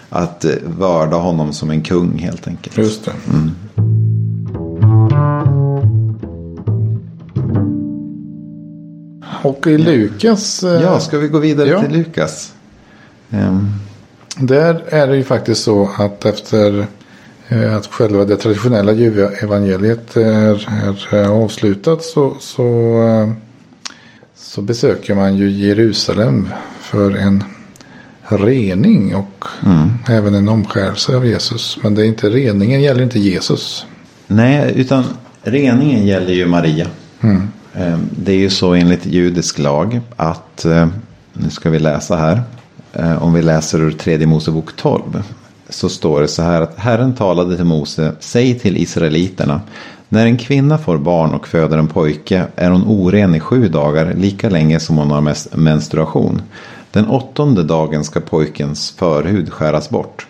att eh, vörda honom som en kung helt enkelt. Just det. Och i Lukas. eh, Ja, ska vi gå vidare Ja. till Lukas? Ehm, Där är det ju faktiskt så att efter att själva det traditionella evangeliet är, är eh, avslutat så, så, eh, så besöker man ju Jerusalem för en rening och även en omskärelse av Jesus. Men det är inte reningen gäller inte Jesus. Nej, utan reningen gäller ju Maria. Mm. Eh, Det är ju så enligt judisk lag att, eh, nu ska vi läsa här, Eh, om vi läser ur tredje Mosebok 12. Så står det så här att Herren talade till Mose, säg till Israeliterna, när en kvinna får barn och föder en pojke är hon oren i sju dagar, lika länge som hon har menstruation. Den åttonde dagen ska pojkens förhud skäras bort.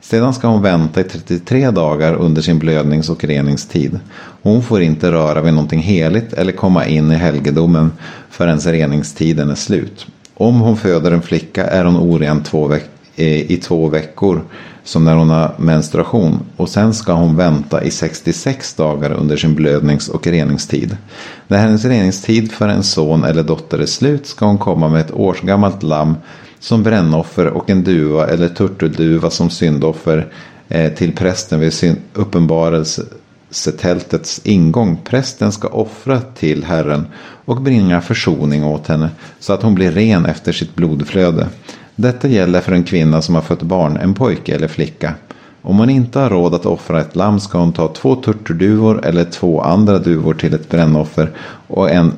Sedan ska hon vänta i 33 dagar under sin blödnings och reningstid. Hon får inte röra vid någonting heligt eller komma in i helgedomen förrän reningstiden är slut. Om hon föder en flicka är hon oren två eh, i två veckor. Som när hon har menstruation. Och sen ska hon vänta i 66 dagar under sin blödnings och reningstid. När hennes reningstid för en son eller dotter är slut ska hon komma med ett årsgammalt lamm som brännoffer och en duva eller turtelduva som syndoffer eh, till prästen vid sin uppenbarelsetältets ingång. Prästen ska offra till Herren och bringa försoning åt henne så att hon blir ren efter sitt blodflöde. Detta gäller för en kvinna som har fött barn, en pojke eller flicka. Om hon inte har råd att offra ett lamm ska hon ta två turturduvor eller två andra duvor till ett brännoffer och en,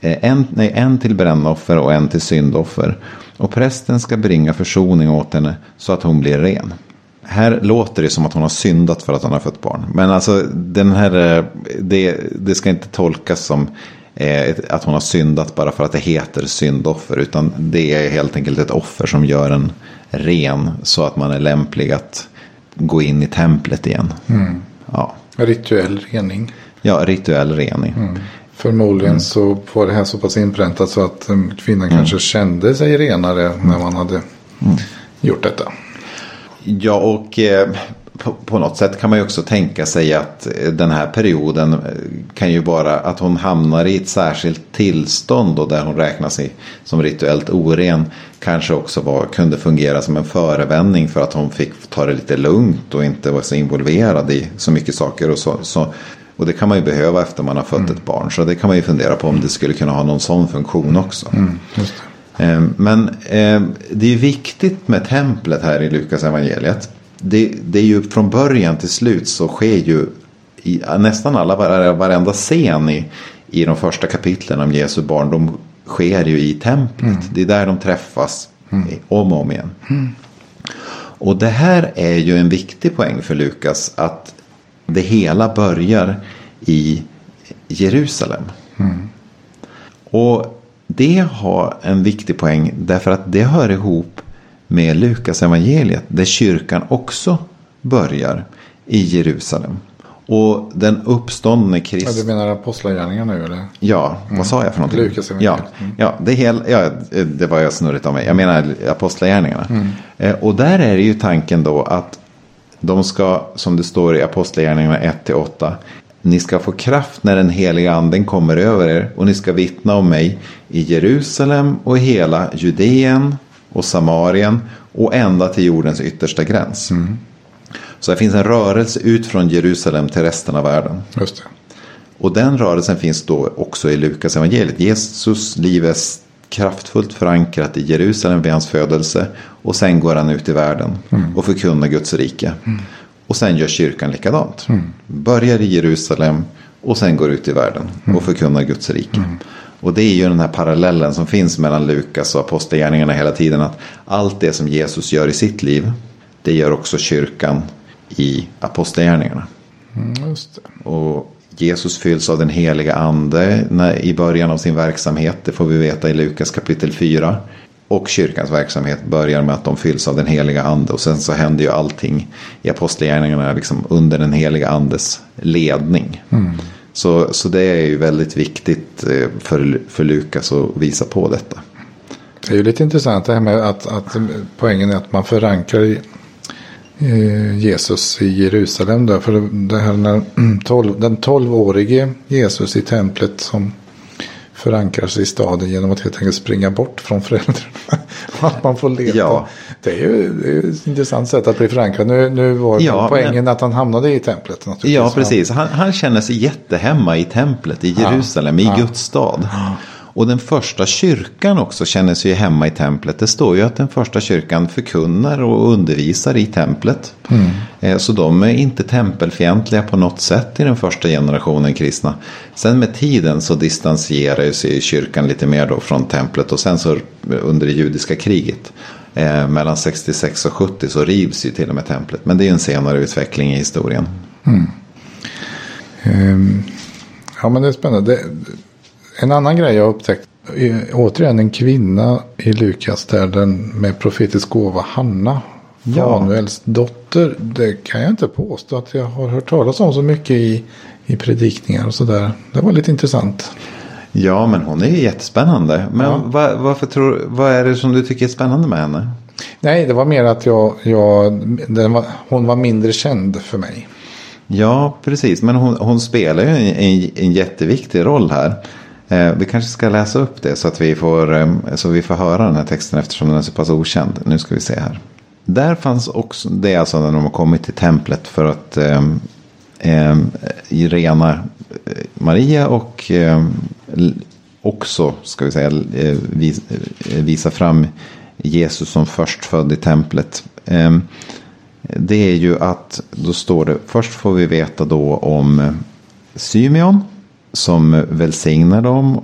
eh, en, nej, en till brännoffer och en till syndoffer. Och prästen ska bringa försoning åt henne så att hon blir ren. Här låter det som att hon har syndat för att hon har fött barn. Men alltså den här, eh, det, det ska inte tolkas som eh, att hon har syndat bara för att det heter syndoffer. Utan det är helt enkelt ett offer som gör en ren så att man är lämplig att gå in i templet igen. Ja. Rituell rening. ja, rituell rening. Förmodligen så var det här så pass inpräntat så att um, kvinnan kanske kände sig renare när man hade gjort detta. Ja, och eh, på, på något sätt kan man ju också tänka sig att eh, den här perioden eh, kan ju vara att hon hamnar i ett särskilt tillstånd och där hon räknas i, som rituellt oren. Kanske också var, kunde fungera som en förevändning för att hon fick ta det lite lugnt och inte vara så involverad i så mycket saker. Och, så, så, och det kan man ju behöva efter man har fött ett barn. Så det kan man ju fundera på om det skulle kunna ha någon sån funktion också. Det. Eh, Men eh, det är viktigt med templet här i Lukas evangeliet. Det, det är ju från början till slut så sker ju i nästan alla, vare- varenda scen i, i de första kapitlen om Jesu barndom sker ju i templet. Det är där de träffas om och om igen. Och det här är ju en viktig poäng för Lukas att det hela börjar i Jerusalem. Och det har en viktig poäng därför att det hör ihop med Lukas evangeliet där kyrkan också börjar i Jerusalem. Och den uppståndne Ja, Kristus. du menar apostlagärningarna nu eller? Ja, vad sa jag för någonting? Lukas ja. Mm. ja, det, hel, ja, det var jag snurrigt av mig. Jag menar apostlagärningarna. Eh, och där är det ju tanken då att de ska, som det står i apostlagärningarna 1-8. Ni ska få kraft när den heliga anden kommer över er och ni ska vittna om mig i Jerusalem och i hela Judeen och Samarien och ända till jordens yttersta gräns. Så det finns en rörelse ut från Jerusalem till resten av världen. Just det. Och den rörelsen finns då också i Lukas evangeliet. Jesus liv är kraftfullt förankrat i Jerusalem vid hans födelse. Och sen går han ut i världen och förkunnar Guds rike. Och sen gör kyrkan likadant. Börjar i Jerusalem och sen går ut i världen och förkunnar Guds rike. Och det är ju den här parallellen som finns mellan Lukas och apostlagärningarna hela tiden. Att allt det som Jesus gör i sitt liv, det gör också kyrkan i apostlagärningarna. Mm. Och Jesus fylls av den heliga ande när, i början av sin verksamhet. Det får vi veta i Lukas kapitel 4. Och kyrkans verksamhet börjar med att de fylls av den heliga ande. Och sen så händer ju allting i apostlagärningarna liksom under den heliga andes ledning. Så, så det är ju väldigt viktigt eh, för, för Lukas att visa på detta. Det är ju lite intressant det här med att, att eh, poängen är att man förankrar eh, Jesus i Jerusalem. Där, för det här när [clears throat] tolv, den tolvårige Jesus i templet som förankrar sig i staden genom att helt enkelt springa bort från föräldrarna. [laughs] att man får leta. Ja. Det är ju det är ju ett intressant sätt att bli förankrad. Nu, nu var Ja, poängen att han hamnade i templet. naturligtvis. Ja, precis. Han, han känner sig jättehemma i templet i Jerusalem, i Guds stad. Och den första kyrkan också känner sig hemma i templet. Det står ju att den första kyrkan förkunnar och undervisar i templet. Eh, Så de är inte tempelfientliga på något sätt i den första generationen kristna. Sen med tiden så distanserar sig kyrkan lite mer då från templet. Och sen så under det judiska kriget eh, mellan 66 och 70 så rivs ju till och med templet. Men det är en senare utveckling i historien. Ehm, Ja, men det är spännande. Det, en annan grej jag upptäckt. är Återigen en kvinna i Lukas där den med profetisk gåva Hanna. Ja. Fanuels dotter. Det kan jag inte påstå att jag har hört talas om så mycket i, i predikningar och sådär. Det var lite intressant. Ja, men hon är jättespännande. Men Ja. vad, varför tror, vad är det som du tycker är spännande med henne? Nej, det var mer att jag, jag, var, hon var mindre känd för mig. Ja, precis. Men hon, hon spelar ju en, en, en jätteviktig roll här. Eh, vi kanske ska läsa upp det så att vi får, eh, så vi får höra den här texten eftersom den är så pass okänd. Nu ska vi se här. Där fanns också, det är alltså när de har kommit till templet för att eh, eh, rena eh, Maria och eh, också, ska vi säga, eh, vis, eh, visa fram Jesus som förstfödd i templet. Eh, det är ju att då står det, först får vi veta då om eh, Symeon som välsignar dem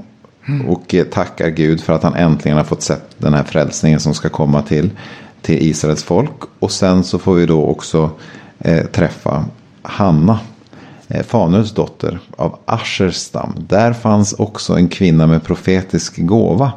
och tackar Gud för att han äntligen har fått sett den här frälsningen som ska komma till, till Israels folk. Och sen så får vi då också eh, träffa Hanna, eh, Fanuels dotter av Aschers stam. Där fanns också en kvinna med profetisk gåva.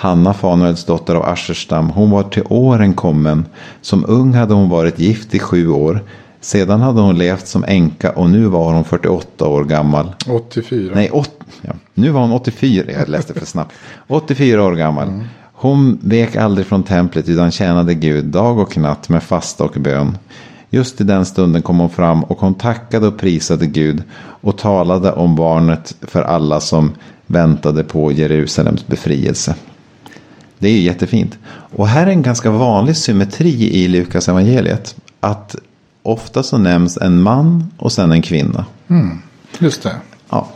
Hanna, Fanuels dotter av Asherstam, hon var till åren kommen. Som ung hade hon varit gift i sju år. Sedan hade hon levt som änka och nu var hon 48 år gammal. 84. Nej, åt, ja, nu var hon 84, jag läste för snabbt. 84 år gammal. Mm. Hon vek aldrig från templet utan tjänade Gud dag och natt med fasta och bön. Just i den stunden kom hon fram och hon tackade och prisade Gud och talade om barnet för alla som väntade på Jerusalems befrielse. Det är ju jättefint. Och här är en ganska vanlig symmetri i Lukas evangeliet. Att ofta så nämns en man och sen en kvinna. Mm, just det. Ja.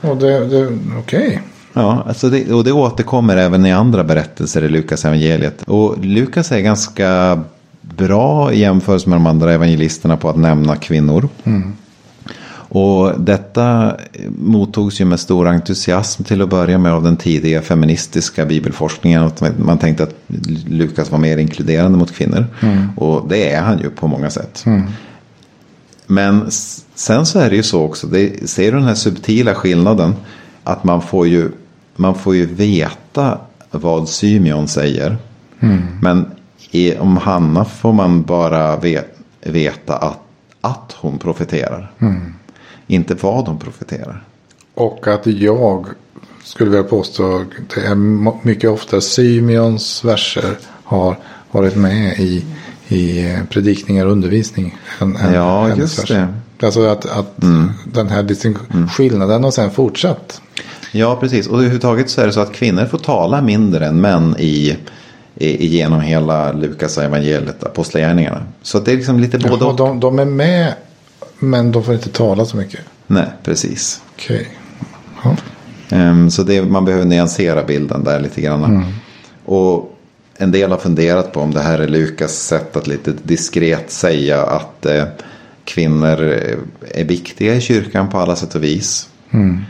Och det, det okej. Okay. Ja, alltså det, och det återkommer även i andra berättelser i Lukas evangeliet. Och Lukas är ganska bra i jämförelse med de andra evangelisterna på att nämna kvinnor. Mm. Och detta mottogs ju med stor entusiasm till att börja med av den tidiga feministiska bibelforskningen. Man tänkte att Lukas var mer inkluderande mot kvinnor. Mm. Och det är han ju på många sätt. Mm. Men sen så är det ju så också. Det, ser du den här subtila skillnaden? Att man får ju, man får ju veta vad Symeon säger. Mm. Men i, om Hanna får man bara vet, veta att, att hon profeterar. Mm. Inte vad hon profeterar. Och att jag skulle vilja påstå det är mycket ofta Symeons verser har varit med i, i predikningar och undervisning. Än, ja, just verser. det. Alltså att, att mm. den här mm. skillnaden har sen fortsatt. Ja, precis. Och överhuvudtaget så är det så att kvinnor får tala mindre än män i, genom hela Lukas evangeliet, apostlagärningarna. Så det är liksom lite både och. De, de är med, men de får inte tala så mycket. Nej, precis. Okej. Okay. Um, så det, man behöver nyansera bilden där lite grann. Mm. Och en del har funderat på om det här är Lukas sätt att lite diskret säga att eh, kvinnor är viktiga i kyrkan på alla sätt och vis. Mm.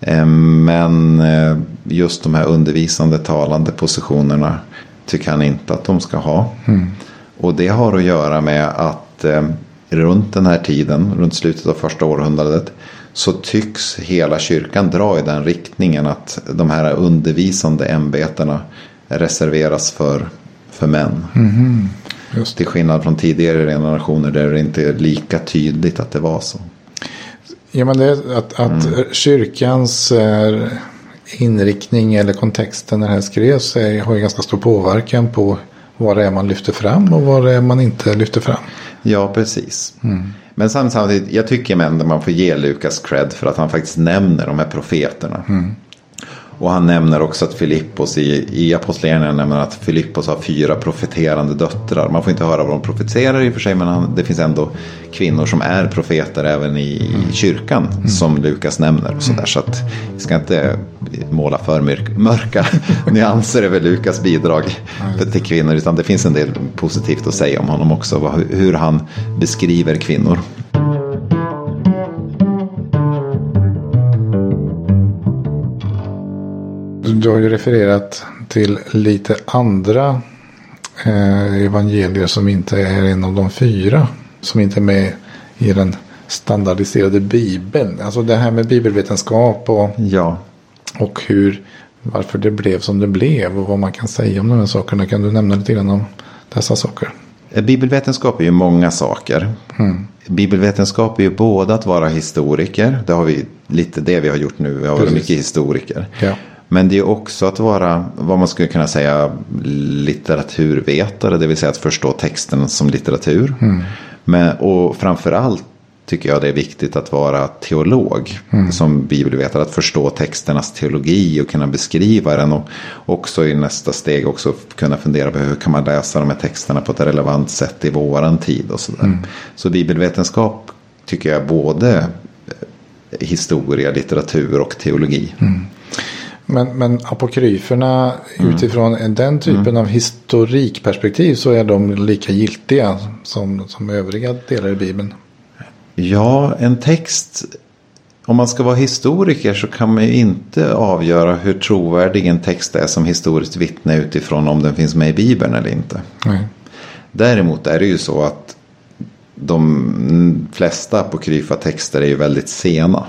Um, men eh, just de här undervisande talande positionerna tycker han inte att de ska ha. Mm. Och det har att göra med att eh, runt den här tiden, runt slutet av första århundradet, så tycks hela kyrkan dra i den riktningen att de här undervisande ämbetena reserveras för, för män. Mm, Just. Till skillnad från tidigare generationer där det inte är lika tydligt att det var så. Ja, men det är att, att mm. kyrkans eh, inriktning eller kontexten när det här skrevs har ju ganska stor påverkan på vad det är man lyfter fram och vad det är man inte lyfter fram. Ja, precis. Mm. Men samtidigt, jag tycker ändå man får ge Lukas cred för att han faktiskt nämner de här profeterna. Mm. Och han nämner också att Filippos i, i Apostlagärningarna nämner att Filippos har fyra profeterande döttrar. Man får inte höra vad de profeterar i och för sig men han, det finns ändå kvinnor som är profeter även i, i kyrkan mm. som Lukas nämner. Och så, där, så att vi ska inte måla för mörk, mörka [laughs] nyanser över Lukas bidrag till kvinnor utan det finns en del positivt att säga om honom också. Hur han beskriver kvinnor. Du har ju refererat till lite andra eh, evangelier som inte är en av de fyra. Som inte är med i den standardiserade bibeln. Alltså det här med bibelvetenskap och, ja. och hur, varför det blev som det blev och vad man kan säga om de här sakerna. Kan du nämna lite grann om dessa saker? Eh, bibelvetenskap är ju många saker. Mm. Bibelvetenskap är ju både att vara historiker. Det har vi lite det vi har gjort nu. Vi har varit mycket historiker. Ja. Men det är också att vara vad man skulle kunna säga litteraturvetare. Det vill säga att förstå texten som litteratur. Mm. Men, och framförallt tycker jag det är viktigt att vara teolog. Mm. Som bibelvetare. Att förstå texternas teologi och kunna beskriva den. Och också i nästa steg också kunna fundera på hur kan man läsa de här texterna på ett relevant sätt i våran tid. och Så, mm. så bibelvetenskap tycker jag både eh, historia, litteratur och teologi. Mm. Men, men apokryferna mm. utifrån den typen mm. av historikperspektiv så är de lika giltiga som, som övriga delar i Bibeln. Ja, en text. Om man ska vara historiker så kan man ju inte avgöra hur trovärdig en text är som historiskt vittne utifrån om den finns med i Bibeln eller inte. Nej. Däremot är det ju så att de flesta apokryfa texter är ju väldigt sena.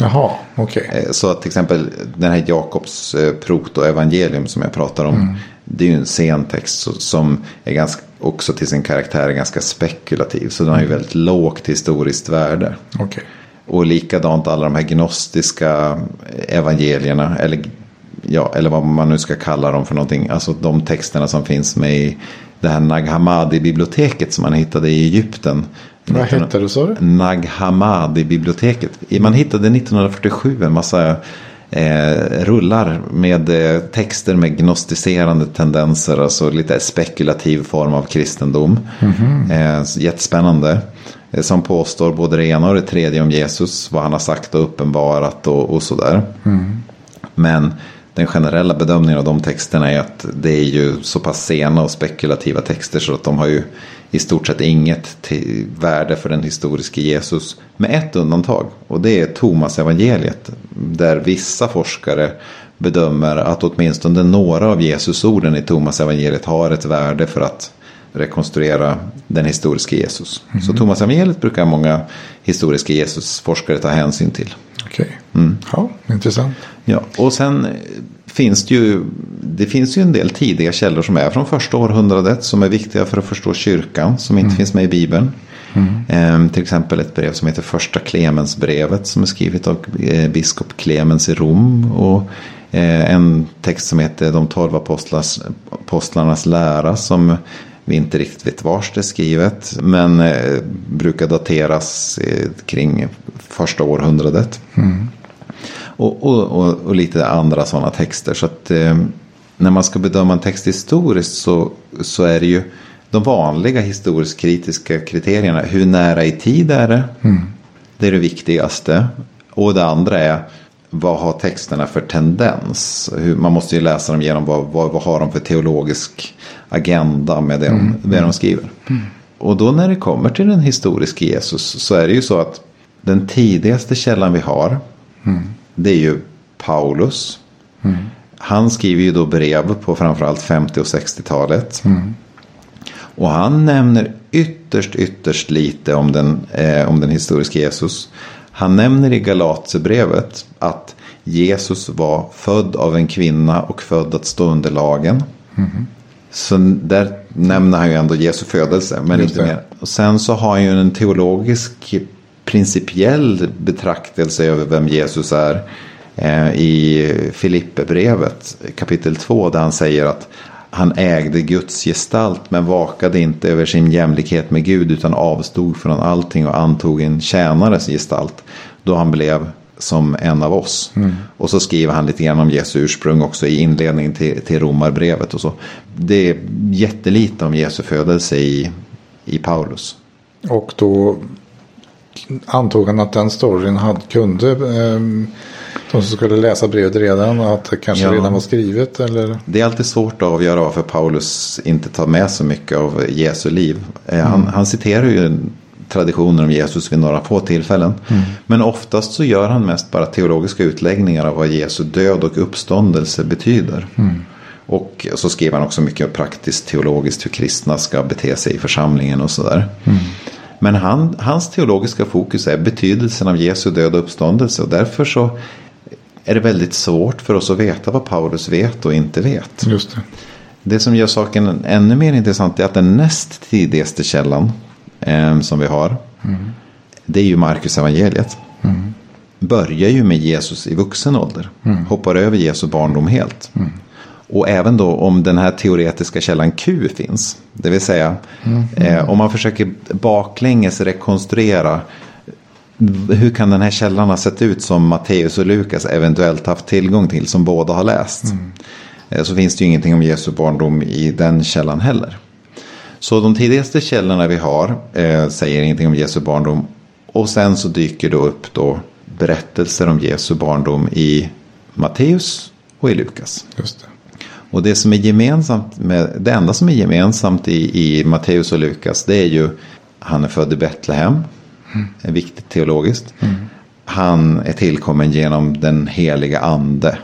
Jaha, okej. Okay. Eh, så att till exempel den här Jakobs eh, protoevangelium som jag pratar om. Mm. Det är ju en sen text som är ganska, också till sin karaktär ganska spekulativ. Så den har ju mm. väldigt lågt historiskt värde. Okay. Och likadant alla de här gnostiska evangelierna. Eller, ja, eller vad man nu ska kalla dem för någonting. Alltså de texterna som finns med i det här Nag Hammadi-biblioteket som man hittade i Egypten. Vad hette det sa du? Nag Hammadi-biblioteket. Man hittade 1947 en massa eh, rullar med eh, texter med gnostiserande tendenser. Alltså lite spekulativ form av kristendom. Mm -hmm. eh, jättespännande. Eh, som påstår både det ena och det tredje om Jesus. Vad han har sagt och uppenbarat och, och sådär. Mm. Men den generella bedömningen av de texterna är att det är ju så pass sena och spekulativa texter så att de har ju i stort sett inget värde för den historiske Jesus. Med ett undantag och det är Thomas evangeliet. Där vissa forskare bedömer att åtminstone några av Jesusorden i Thomas evangeliet har ett värde för att rekonstruera den historiska Jesus. Mm. Så Thomas evangeliet brukar många historiska Jesusforskare ta hänsyn till. Okej, okay. mm. ja, intressant. Ja, och sen finns det ju, det finns ju en del tidiga källor som är från första århundradet som är viktiga för att förstå kyrkan som inte mm. finns med i Bibeln. Mm. Ehm, till exempel ett brev som heter första Clemensbrevet som är skrivet av eh, biskop Clemens i Rom. Och eh, en text som heter De tolv apostlarnas lära som vi inte riktigt vet vars det är skrivet. Men eh, brukar dateras eh, kring första århundradet. Mm. Och, och, och, och, lite andra sådana texter. Så att eh, när man ska bedöma en text historiskt så, så är det ju de vanliga historiskt kritiska kriterierna. Hur nära i tid är det? Mm. Det är det viktigaste. Och det andra är vad har texterna för tendens? Hur, man måste ju läsa dem igenom vad, vad, vad har de för teologisk agenda med det, mm. de, det de skriver. Mm. Och då när det kommer till den historiska Jesus så är det ju så att den tidigaste källan vi har mm. det är ju Paulus. Mm. Han skriver ju då brev på framförallt 50 och 60-talet. Mm. Och han nämner ytterst, ytterst lite om den, eh, om den historiska Jesus. Han nämner i Galaterbrevet att Jesus var född av en kvinna och född att stå under lagen. Mm. Så där nämner han ju ändå Jesu födelse, men inte mer. Och sen så har han ju en teologisk principiell betraktelse över vem Jesus är. Eh, I Filipperbrevet kapitel 2 där han säger att han ägde Guds gestalt men vakade inte över sin jämlikhet med Gud utan avstod från allting och antog en tjänares gestalt. Då han blev som en av oss. Mm. Och så skriver han lite grann om Jesu ursprung också i inledningen till, till romarbrevet. Och så. Det är jättelite om Jesu födelse i, i Paulus. Och då antog han att den storyn hade, kunde eh, de som skulle läsa brevet redan att det kanske ja. redan var skrivet? Eller? Det är alltid svårt att avgöra varför Paulus inte tar med så mycket av Jesu liv. Eh, mm. Han, han citerar ju traditioner om Jesus vid några få tillfällen. Mm. Men oftast så gör han mest bara teologiska utläggningar av vad Jesu död och uppståndelse betyder. Mm. Och så skriver han också mycket praktiskt teologiskt hur kristna ska bete sig i församlingen och sådär. Mm. Men han, hans teologiska fokus är betydelsen av Jesu död och uppståndelse. Och därför så är det väldigt svårt för oss att veta vad Paulus vet och inte vet. Just det. det som gör saken ännu mer intressant är att den näst tidigaste källan eh, som vi har. Mm. Det är ju Marcus evangeliet. Mm. börjar ju med Jesus i vuxen ålder. Hoppar över Jesu barndom helt. Och även då om den här teoretiska källan Q finns. Det vill säga eh, om man försöker baklänges rekonstruera hur kan den här källan ha sett ut som Matteus och Lukas eventuellt haft tillgång till som båda har läst. Eh, Så finns det ju ingenting om Jesu barndom i den källan heller. Så de tidigaste källorna vi har eh, säger ingenting om Jesu barndom. Och sen så dyker det upp då berättelser om Jesu barndom i Matteus och i Lukas. Just det. Och det som är gemensamt med, det enda som är gemensamt i, i Matteus och Lukas det är ju han är född i Betlehem. Är viktigt teologiskt. Han är tillkommen genom den heliga ande.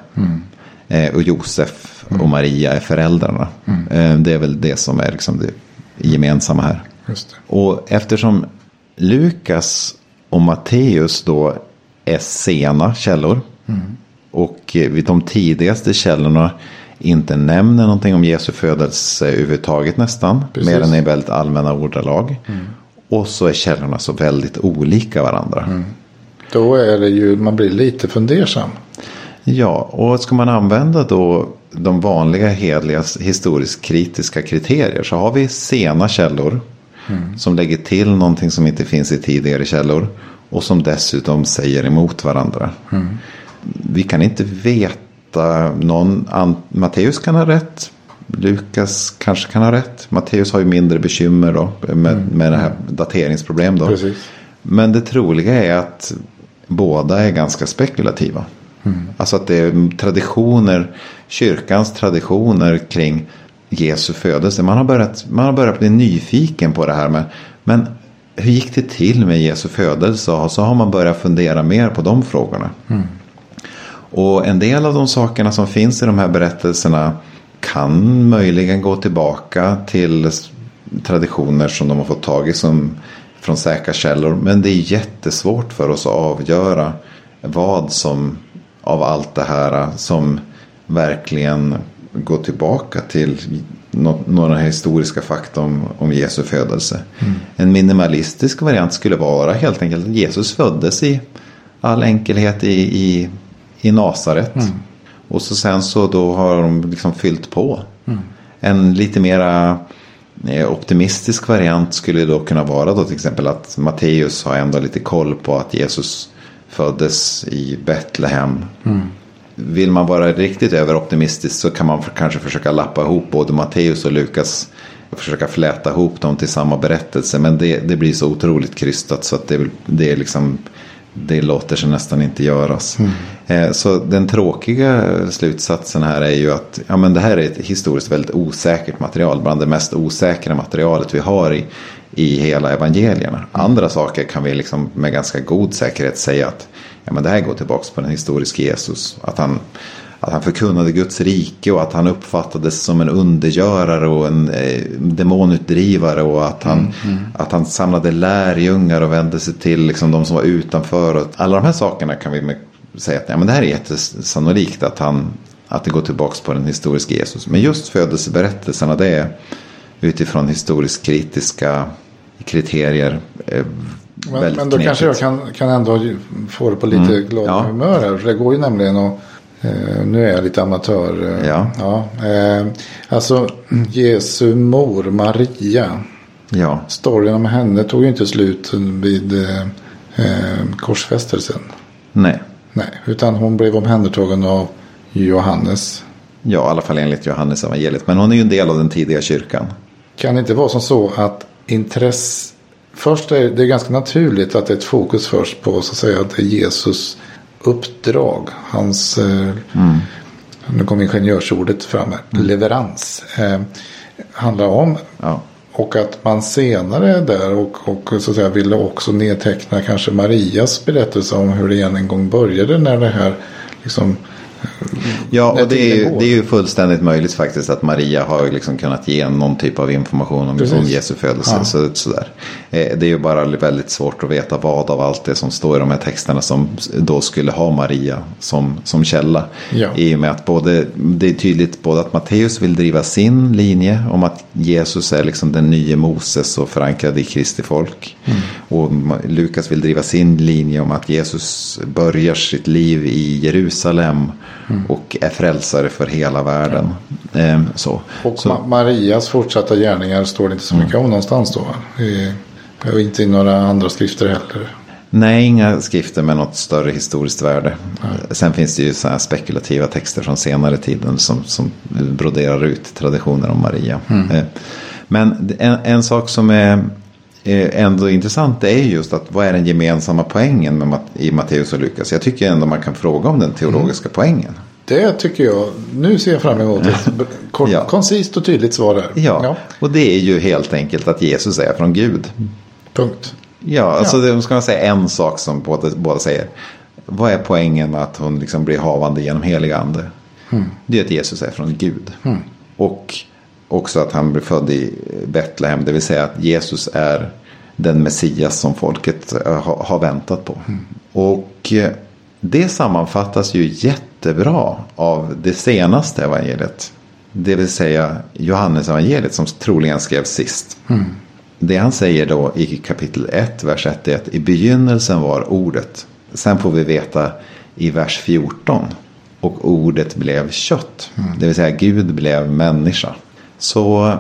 Eh, och Josef och Maria är föräldrarna. Eh, det är väl det som är liksom det gemensamma här. Och eftersom Lukas och Matteus då är sena källor. Och eh, vid de tidigaste källorna inte nämner någonting om Jesu födelse överhuvudtaget nästan. Precis. Mer än i väldigt allmänna ordalag. Och så är källorna så väldigt olika varandra. Då är det ju, man blir lite fundersam. Ja, och ska man använda då de vanliga hedliga historiskt kritiska kriterier så har vi sena källor som lägger till någonting som inte finns i tidigare källor och som dessutom säger emot varandra. Vi kan inte veta, någon, Matteus kan ha rätt, Lukas kanske kan ha rätt. Matteus har ju mindre bekymmer då med, med det här dateringsproblem då. Precis. Men det troliga är att båda är ganska spekulativa. Alltså att det är traditioner, kyrkans traditioner kring Jesu födelse. Man har börjat, man har börjat bli nyfiken på det här med, men hur gick det till med Jesu födelse? Och så har man börjat fundera mer på de frågorna. Och en del av de sakerna som finns i de här berättelserna kan möjligen gå tillbaka till traditioner som de har fått tag i som från säkra källor. Men det är jättesvårt för oss att avgöra vad som av allt det här som verkligen går tillbaka till nå- några historiska fakta om, om Jesu födelse. En minimalistisk variant skulle vara helt enkelt att Jesus föddes i all enkelhet i, i, i Nasaret. Och så sen så då har de liksom fyllt på. En lite mera eh, optimistisk variant skulle då kunna vara då till exempel att Matteus har ändå lite koll på att Jesus föddes i Betlehem. Vill man vara riktigt överoptimistisk så kan man kanske försöka lappa ihop både Matteus och Lukas. Och försöka fläta ihop dem till samma berättelse. Men det, det blir så otroligt krystat så att det, det är liksom det låter sig nästan inte göras. Eh, Så den tråkiga slutsatsen här är ju att ja, men det här är ett historiskt väldigt osäkert material. Bland det mest osäkra materialet vi har i, i hela evangelierna. Andra saker kan vi liksom med ganska god säkerhet säga att ja, men det här går tillbaka på den historiska Jesus. Att han, att han förkunnade Guds rike och att han uppfattades som en undergörare och en eh, demonutdrivare. Och att han, att han samlade lärjungar och vände sig till liksom, de som var utanför. Och alla de här sakerna kan vi med, säga att ja, men det här är jättesannolikt att, han, att det går tillbaka på den historiska Jesus. Men just födelseberättelserna det är utifrån historiskt kritiska kriterier. Eh, Men, men då kanske jag knepigt. kan, kan ändå få det på lite glada Ja. humör här. För det går ju nämligen att eh, nu är jag lite amatör. eh, Ja. ja eh, alltså Jesu mor Maria. Ja, Storyn om henne tog ju inte slut vid korsfästelsen. nej. Nej, utan hon blev omhändertagen av Johannes. Ja, i alla fall enligt Johannes evangeliet. Men hon är ju en del av den tidiga kyrkan. Kan det inte vara som så att intresse... Först är det ganska naturligt att det är ett fokus först på så att säga att det är Jesus uppdrag. Hans... Eh, Nu kom ingenjörsordet fram här. Leverans. Eh, handlar om. Ja, Och att man senare där och, och så att säga ville också nedteckna kanske Marias berättelse om hur det en gång började när det här liksom Ja, och det är, ju, det är ju fullständigt möjligt faktiskt att Maria har liksom kunnat ge någon typ av information om, om Jesu födelse. Ja. Så, sådär. Eh, Det är ju bara väldigt svårt att veta vad av allt det som står i de här texterna som då skulle ha Maria som, som källa. Ja. I och med att både, det är tydligt både att Matteus vill driva sin linje om att Jesus är liksom den nye Moses och förankrad i Kristi folk. Mm. Och Lukas vill driva sin linje om att Jesus börjar sitt liv i Jerusalem Mm. och är frälsare för hela världen. Ehm, så. Och så, Ma- Marias fortsatta gärningar står det inte så mycket om någonstans då. och inte i några andra skrifter heller. Nej, inga skrifter med något större historiskt värde. Sen finns det ju så spekulativa texter från senare tiden som, som broderar ut traditioner om Maria. Eh, Men en, en sak som är ändå intressant är just att vad är den gemensamma poängen med, i Matteus och Lukas? Jag tycker ändå man kan fråga om den teologiska poängen. Det tycker jag. Nu ser jag fram emot ett [laughs] kort, Ja. koncist och tydligt svar där. Ja, och det är ju helt enkelt att Jesus är från Gud. Punkt. Ja, alltså det ska man säga en sak som båda, båda säger. Vad är poängen med att hon liksom blir havande genom helig ande? Det är att Jesus är från Gud. Och också att han blir född i Betlehem. Det vill säga att Jesus är den Messias som folket eh, ha- har väntat på. Och eh, det sammanfattas ju jättebra av det senaste evangeliet. Det vill säga Johannes evangeliet som troligen skrevs sist. Det han säger då i kapitel 1, vers 1 är att i begynnelsen var ordet. Sen får vi veta i vers 14. Och ordet blev kött. Det vill säga Gud blev människa. Så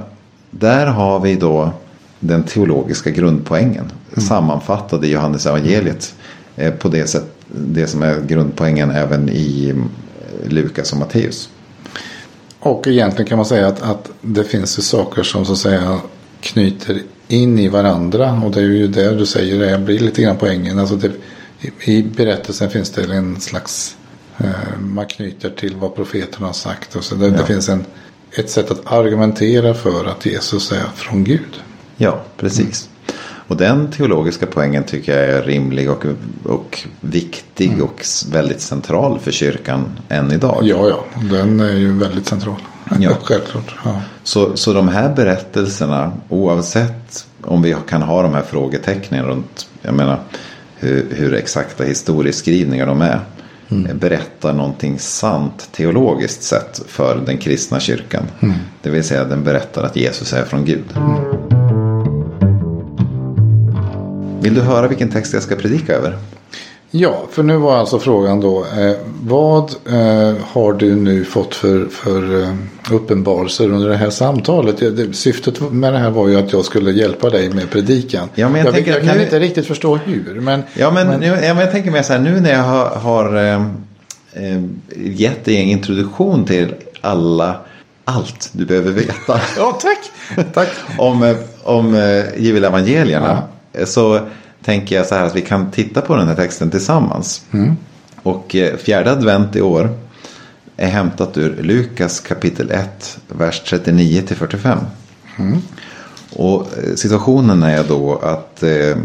där har vi då den teologiska grundpoängen. Sammanfattad i Johannes evangeliet. eh, På det sätt, det som är grundpoängen även i eh, Lukas och Matteus. Och egentligen kan man säga att, att det finns ju saker som så att säga knyter in i varandra. Och det är ju det du säger, det blir lite grann poängen. Alltså det, i, I berättelsen finns det en slags, eh, man knyter till vad profeterna har sagt. Och så det, det Ja. finns en, ett sätt att argumentera för att Jesus är från Gud. Ja, precis. Och den teologiska poängen tycker jag är rimlig och, och viktig och s- väldigt central för kyrkan än idag. Ja, ja, den är ju väldigt central. Ja. [laughs] Självklart. Ja. Så, så de här berättelserna, oavsett om vi kan ha de här frågetecknen runt, jag menar, hur, hur exakta historieskrivningar de är, berättar någonting sant teologiskt sett för den kristna kyrkan. Det vill säga den berättar att Jesus är från Gud. Vill du höra vilken text jag ska predika över? Ja, för nu var alltså frågan då. Eh, vad eh, har du nu fått för, för eh, uppenbarelser under det här samtalet? Ja, det, syftet med det här var ju att jag skulle hjälpa dig med predikan. Ja, men jag jag, tänker jag kan nu- inte riktigt förstå hur. Men, Ja men, Nu, ja, men jag tänker mer så här, nu när jag har, har eh, eh, gett dig en introduktion till alla, allt du behöver veta ja, tack. tack. [laughs] om, eh, om eh, jubileevangelierna. Så tänker jag så här att vi kan titta på den här texten tillsammans. Och eh, fjärde advent i år är hämtat ur Lukas kapitel 1, vers 39 till 45. Och eh, situationen är då att eh,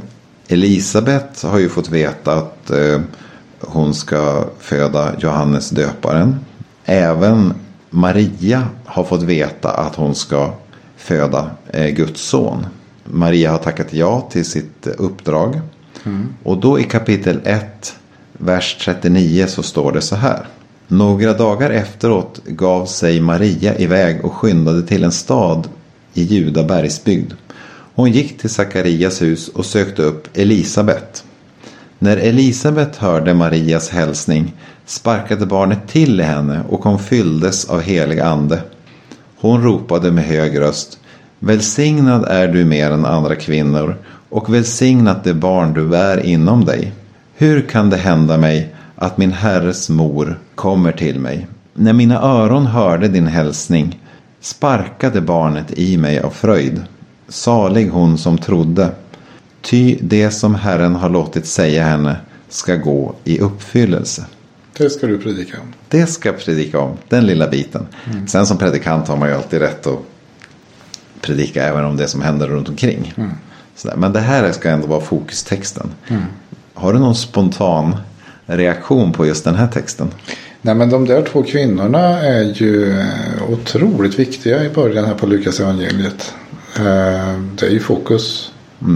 Elisabet har ju fått veta att eh, hon ska föda Johannes döparen. Även Maria har fått veta att hon ska föda eh, Guds son. Maria har tackat ja till sitt uppdrag. Och då i kapitel 1, vers 39 så står det så här. Några dagar efteråt gav sig Maria iväg och skyndade till en stad i Juda bergsbygd. Hon gick till Sakarias hus och sökte upp Elisabet. När Elisabet hörde Marias hälsning sparkade barnet till i henne och hon fylldes av helig ande. Hon ropade med hög röst. Välsignad är du mer än andra kvinnor och välsignat det barn du bär inom dig. Hur kan det hända mig att min herres mor kommer till mig? När mina öron hörde din hälsning sparkade barnet i mig av fröjd. Salig hon som trodde. Ty det som Herren har låtit säga henne ska gå i uppfyllelse. Det ska du predika om. Det ska jag predika om, den lilla biten. Sen som predikant har man ju alltid rätt att predika även om det som händer runt omkring. Sådär. Men det här ska ändå vara fokustexten. Har du någon spontan reaktion på just den här texten? Nej men de där två kvinnorna är ju eh, otroligt viktiga i början här på Lukas evangeliet. Eh, Det är ju fokus.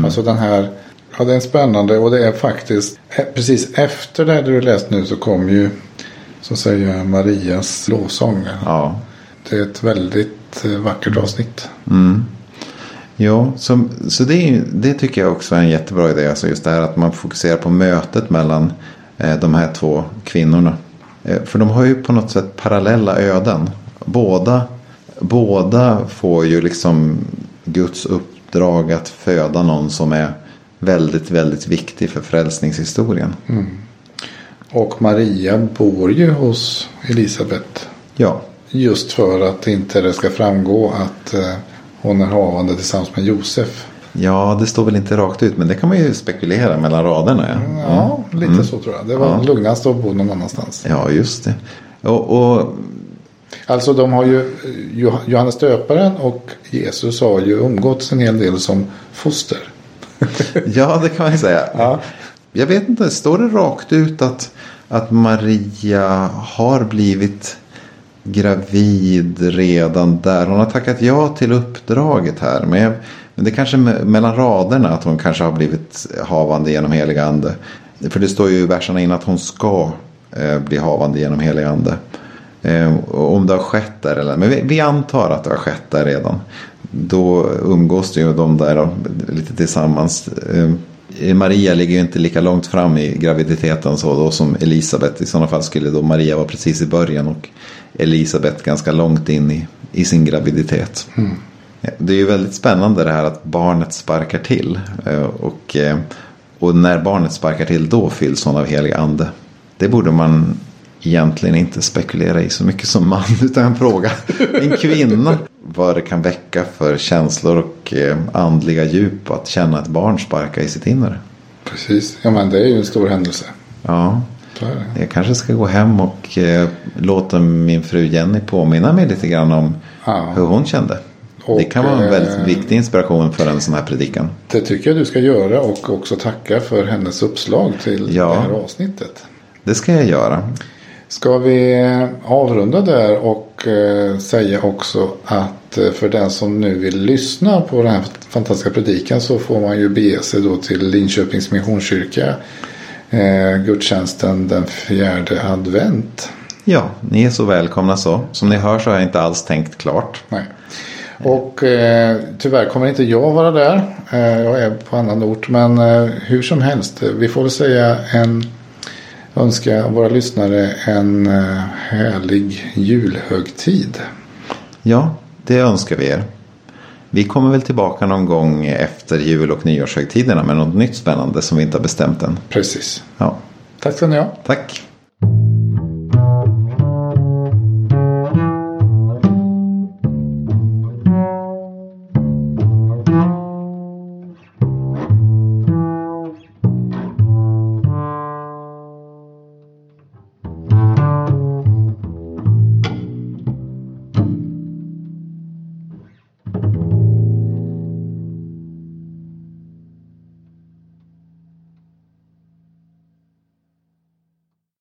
Alltså den här. Ja det är spännande och det är faktiskt. eh, Precis efter det du läst nu så kom ju. Så säger Marias lovsång. Ja. Det är ett väldigt eh, vackert avsnitt. Jo, så, så det, det tycker jag också är en jättebra idé. Alltså just det här att man fokuserar på mötet mellan eh, de här två kvinnorna. Eh, för de har ju på något sätt parallella öden. Båda, båda får ju liksom Guds uppdrag att föda någon som är väldigt, väldigt viktig för frälsningshistorien. Och Maria bor ju hos Elisabet. Ja, Just för att inte det ska framgå att eh, hon är havande tillsammans med Josef. ja, det står väl inte rakt ut men det kan man ju spekulera mellan raderna. Ja, Ja, lite så tror jag. Det var Ja. lugnast att bo någon annanstans. ja just det. Och, och Alltså de har ju Jo- Johannes döparen och Jesus har ju umgåtts en hel del som foster. [laughs] Ja, det kan man ju säga. Ja. Jag vet inte, står det rakt ut att, att Maria har blivit gravid redan där? Hon har tackat ja till uppdraget här. Men, jag, men det är kanske mellan raderna att hon kanske har blivit havande genom helig ande. För det står ju i verserna in att hon ska eh, bli havande genom helig ande. Eh, om det har skett där eller Men vi, vi antar att det har skett där redan. Då umgås det ju de där då, lite tillsammans. Eh, Maria ligger ju inte lika långt fram i graviditeten så då som Elisabet. I sådana fall skulle då Maria vara precis i början och Elisabet ganska långt in i, i sin graviditet. Det är ju väldigt spännande det här att barnet sparkar till. Eh, Och, eh, och när barnet sparkar till då fylls hon av helig ande. Det borde man egentligen inte spekulera i så mycket som man. [laughs] Utan fråga en kvinna vad det kan väcka för känslor och eh, andliga djup att känna ett barn sparka i sitt inre. Precis. Ja men det är ju en stor händelse. Ja, jag kanske ska gå hem och eh, låta min fru Jenny påminna mig lite grann om Ja. hur hon kände. Och, det kan vara en väldigt eh, viktig inspiration för en sån här predikan. Det tycker jag du ska göra och också tacka för hennes uppslag till Ja. det här avsnittet. Det ska jag göra. Ska vi avrunda där och eh, säga också att eh, för den som nu vill lyssna på den här fantastiska predikan så får man ju bege sig då till Linköpings Missionskyrka. Eh, gudstjänsten den fjärde advent. Ja, ni är så välkomna så. Som ni hör så har jag inte alls tänkt klart. Nej. Och eh, tyvärr kommer inte jag vara där. Eh, jag är på annan ort. Men eh, hur som helst. Vi får väl säga en önska våra lyssnare en eh, härlig julhögtid. Ja, det önskar vi er. Vi kommer väl tillbaka någon gång efter jul och nyårshögtiderna med något nytt spännande som vi inte har bestämt än. Precis. Ja, Tack ska ni ha. tack.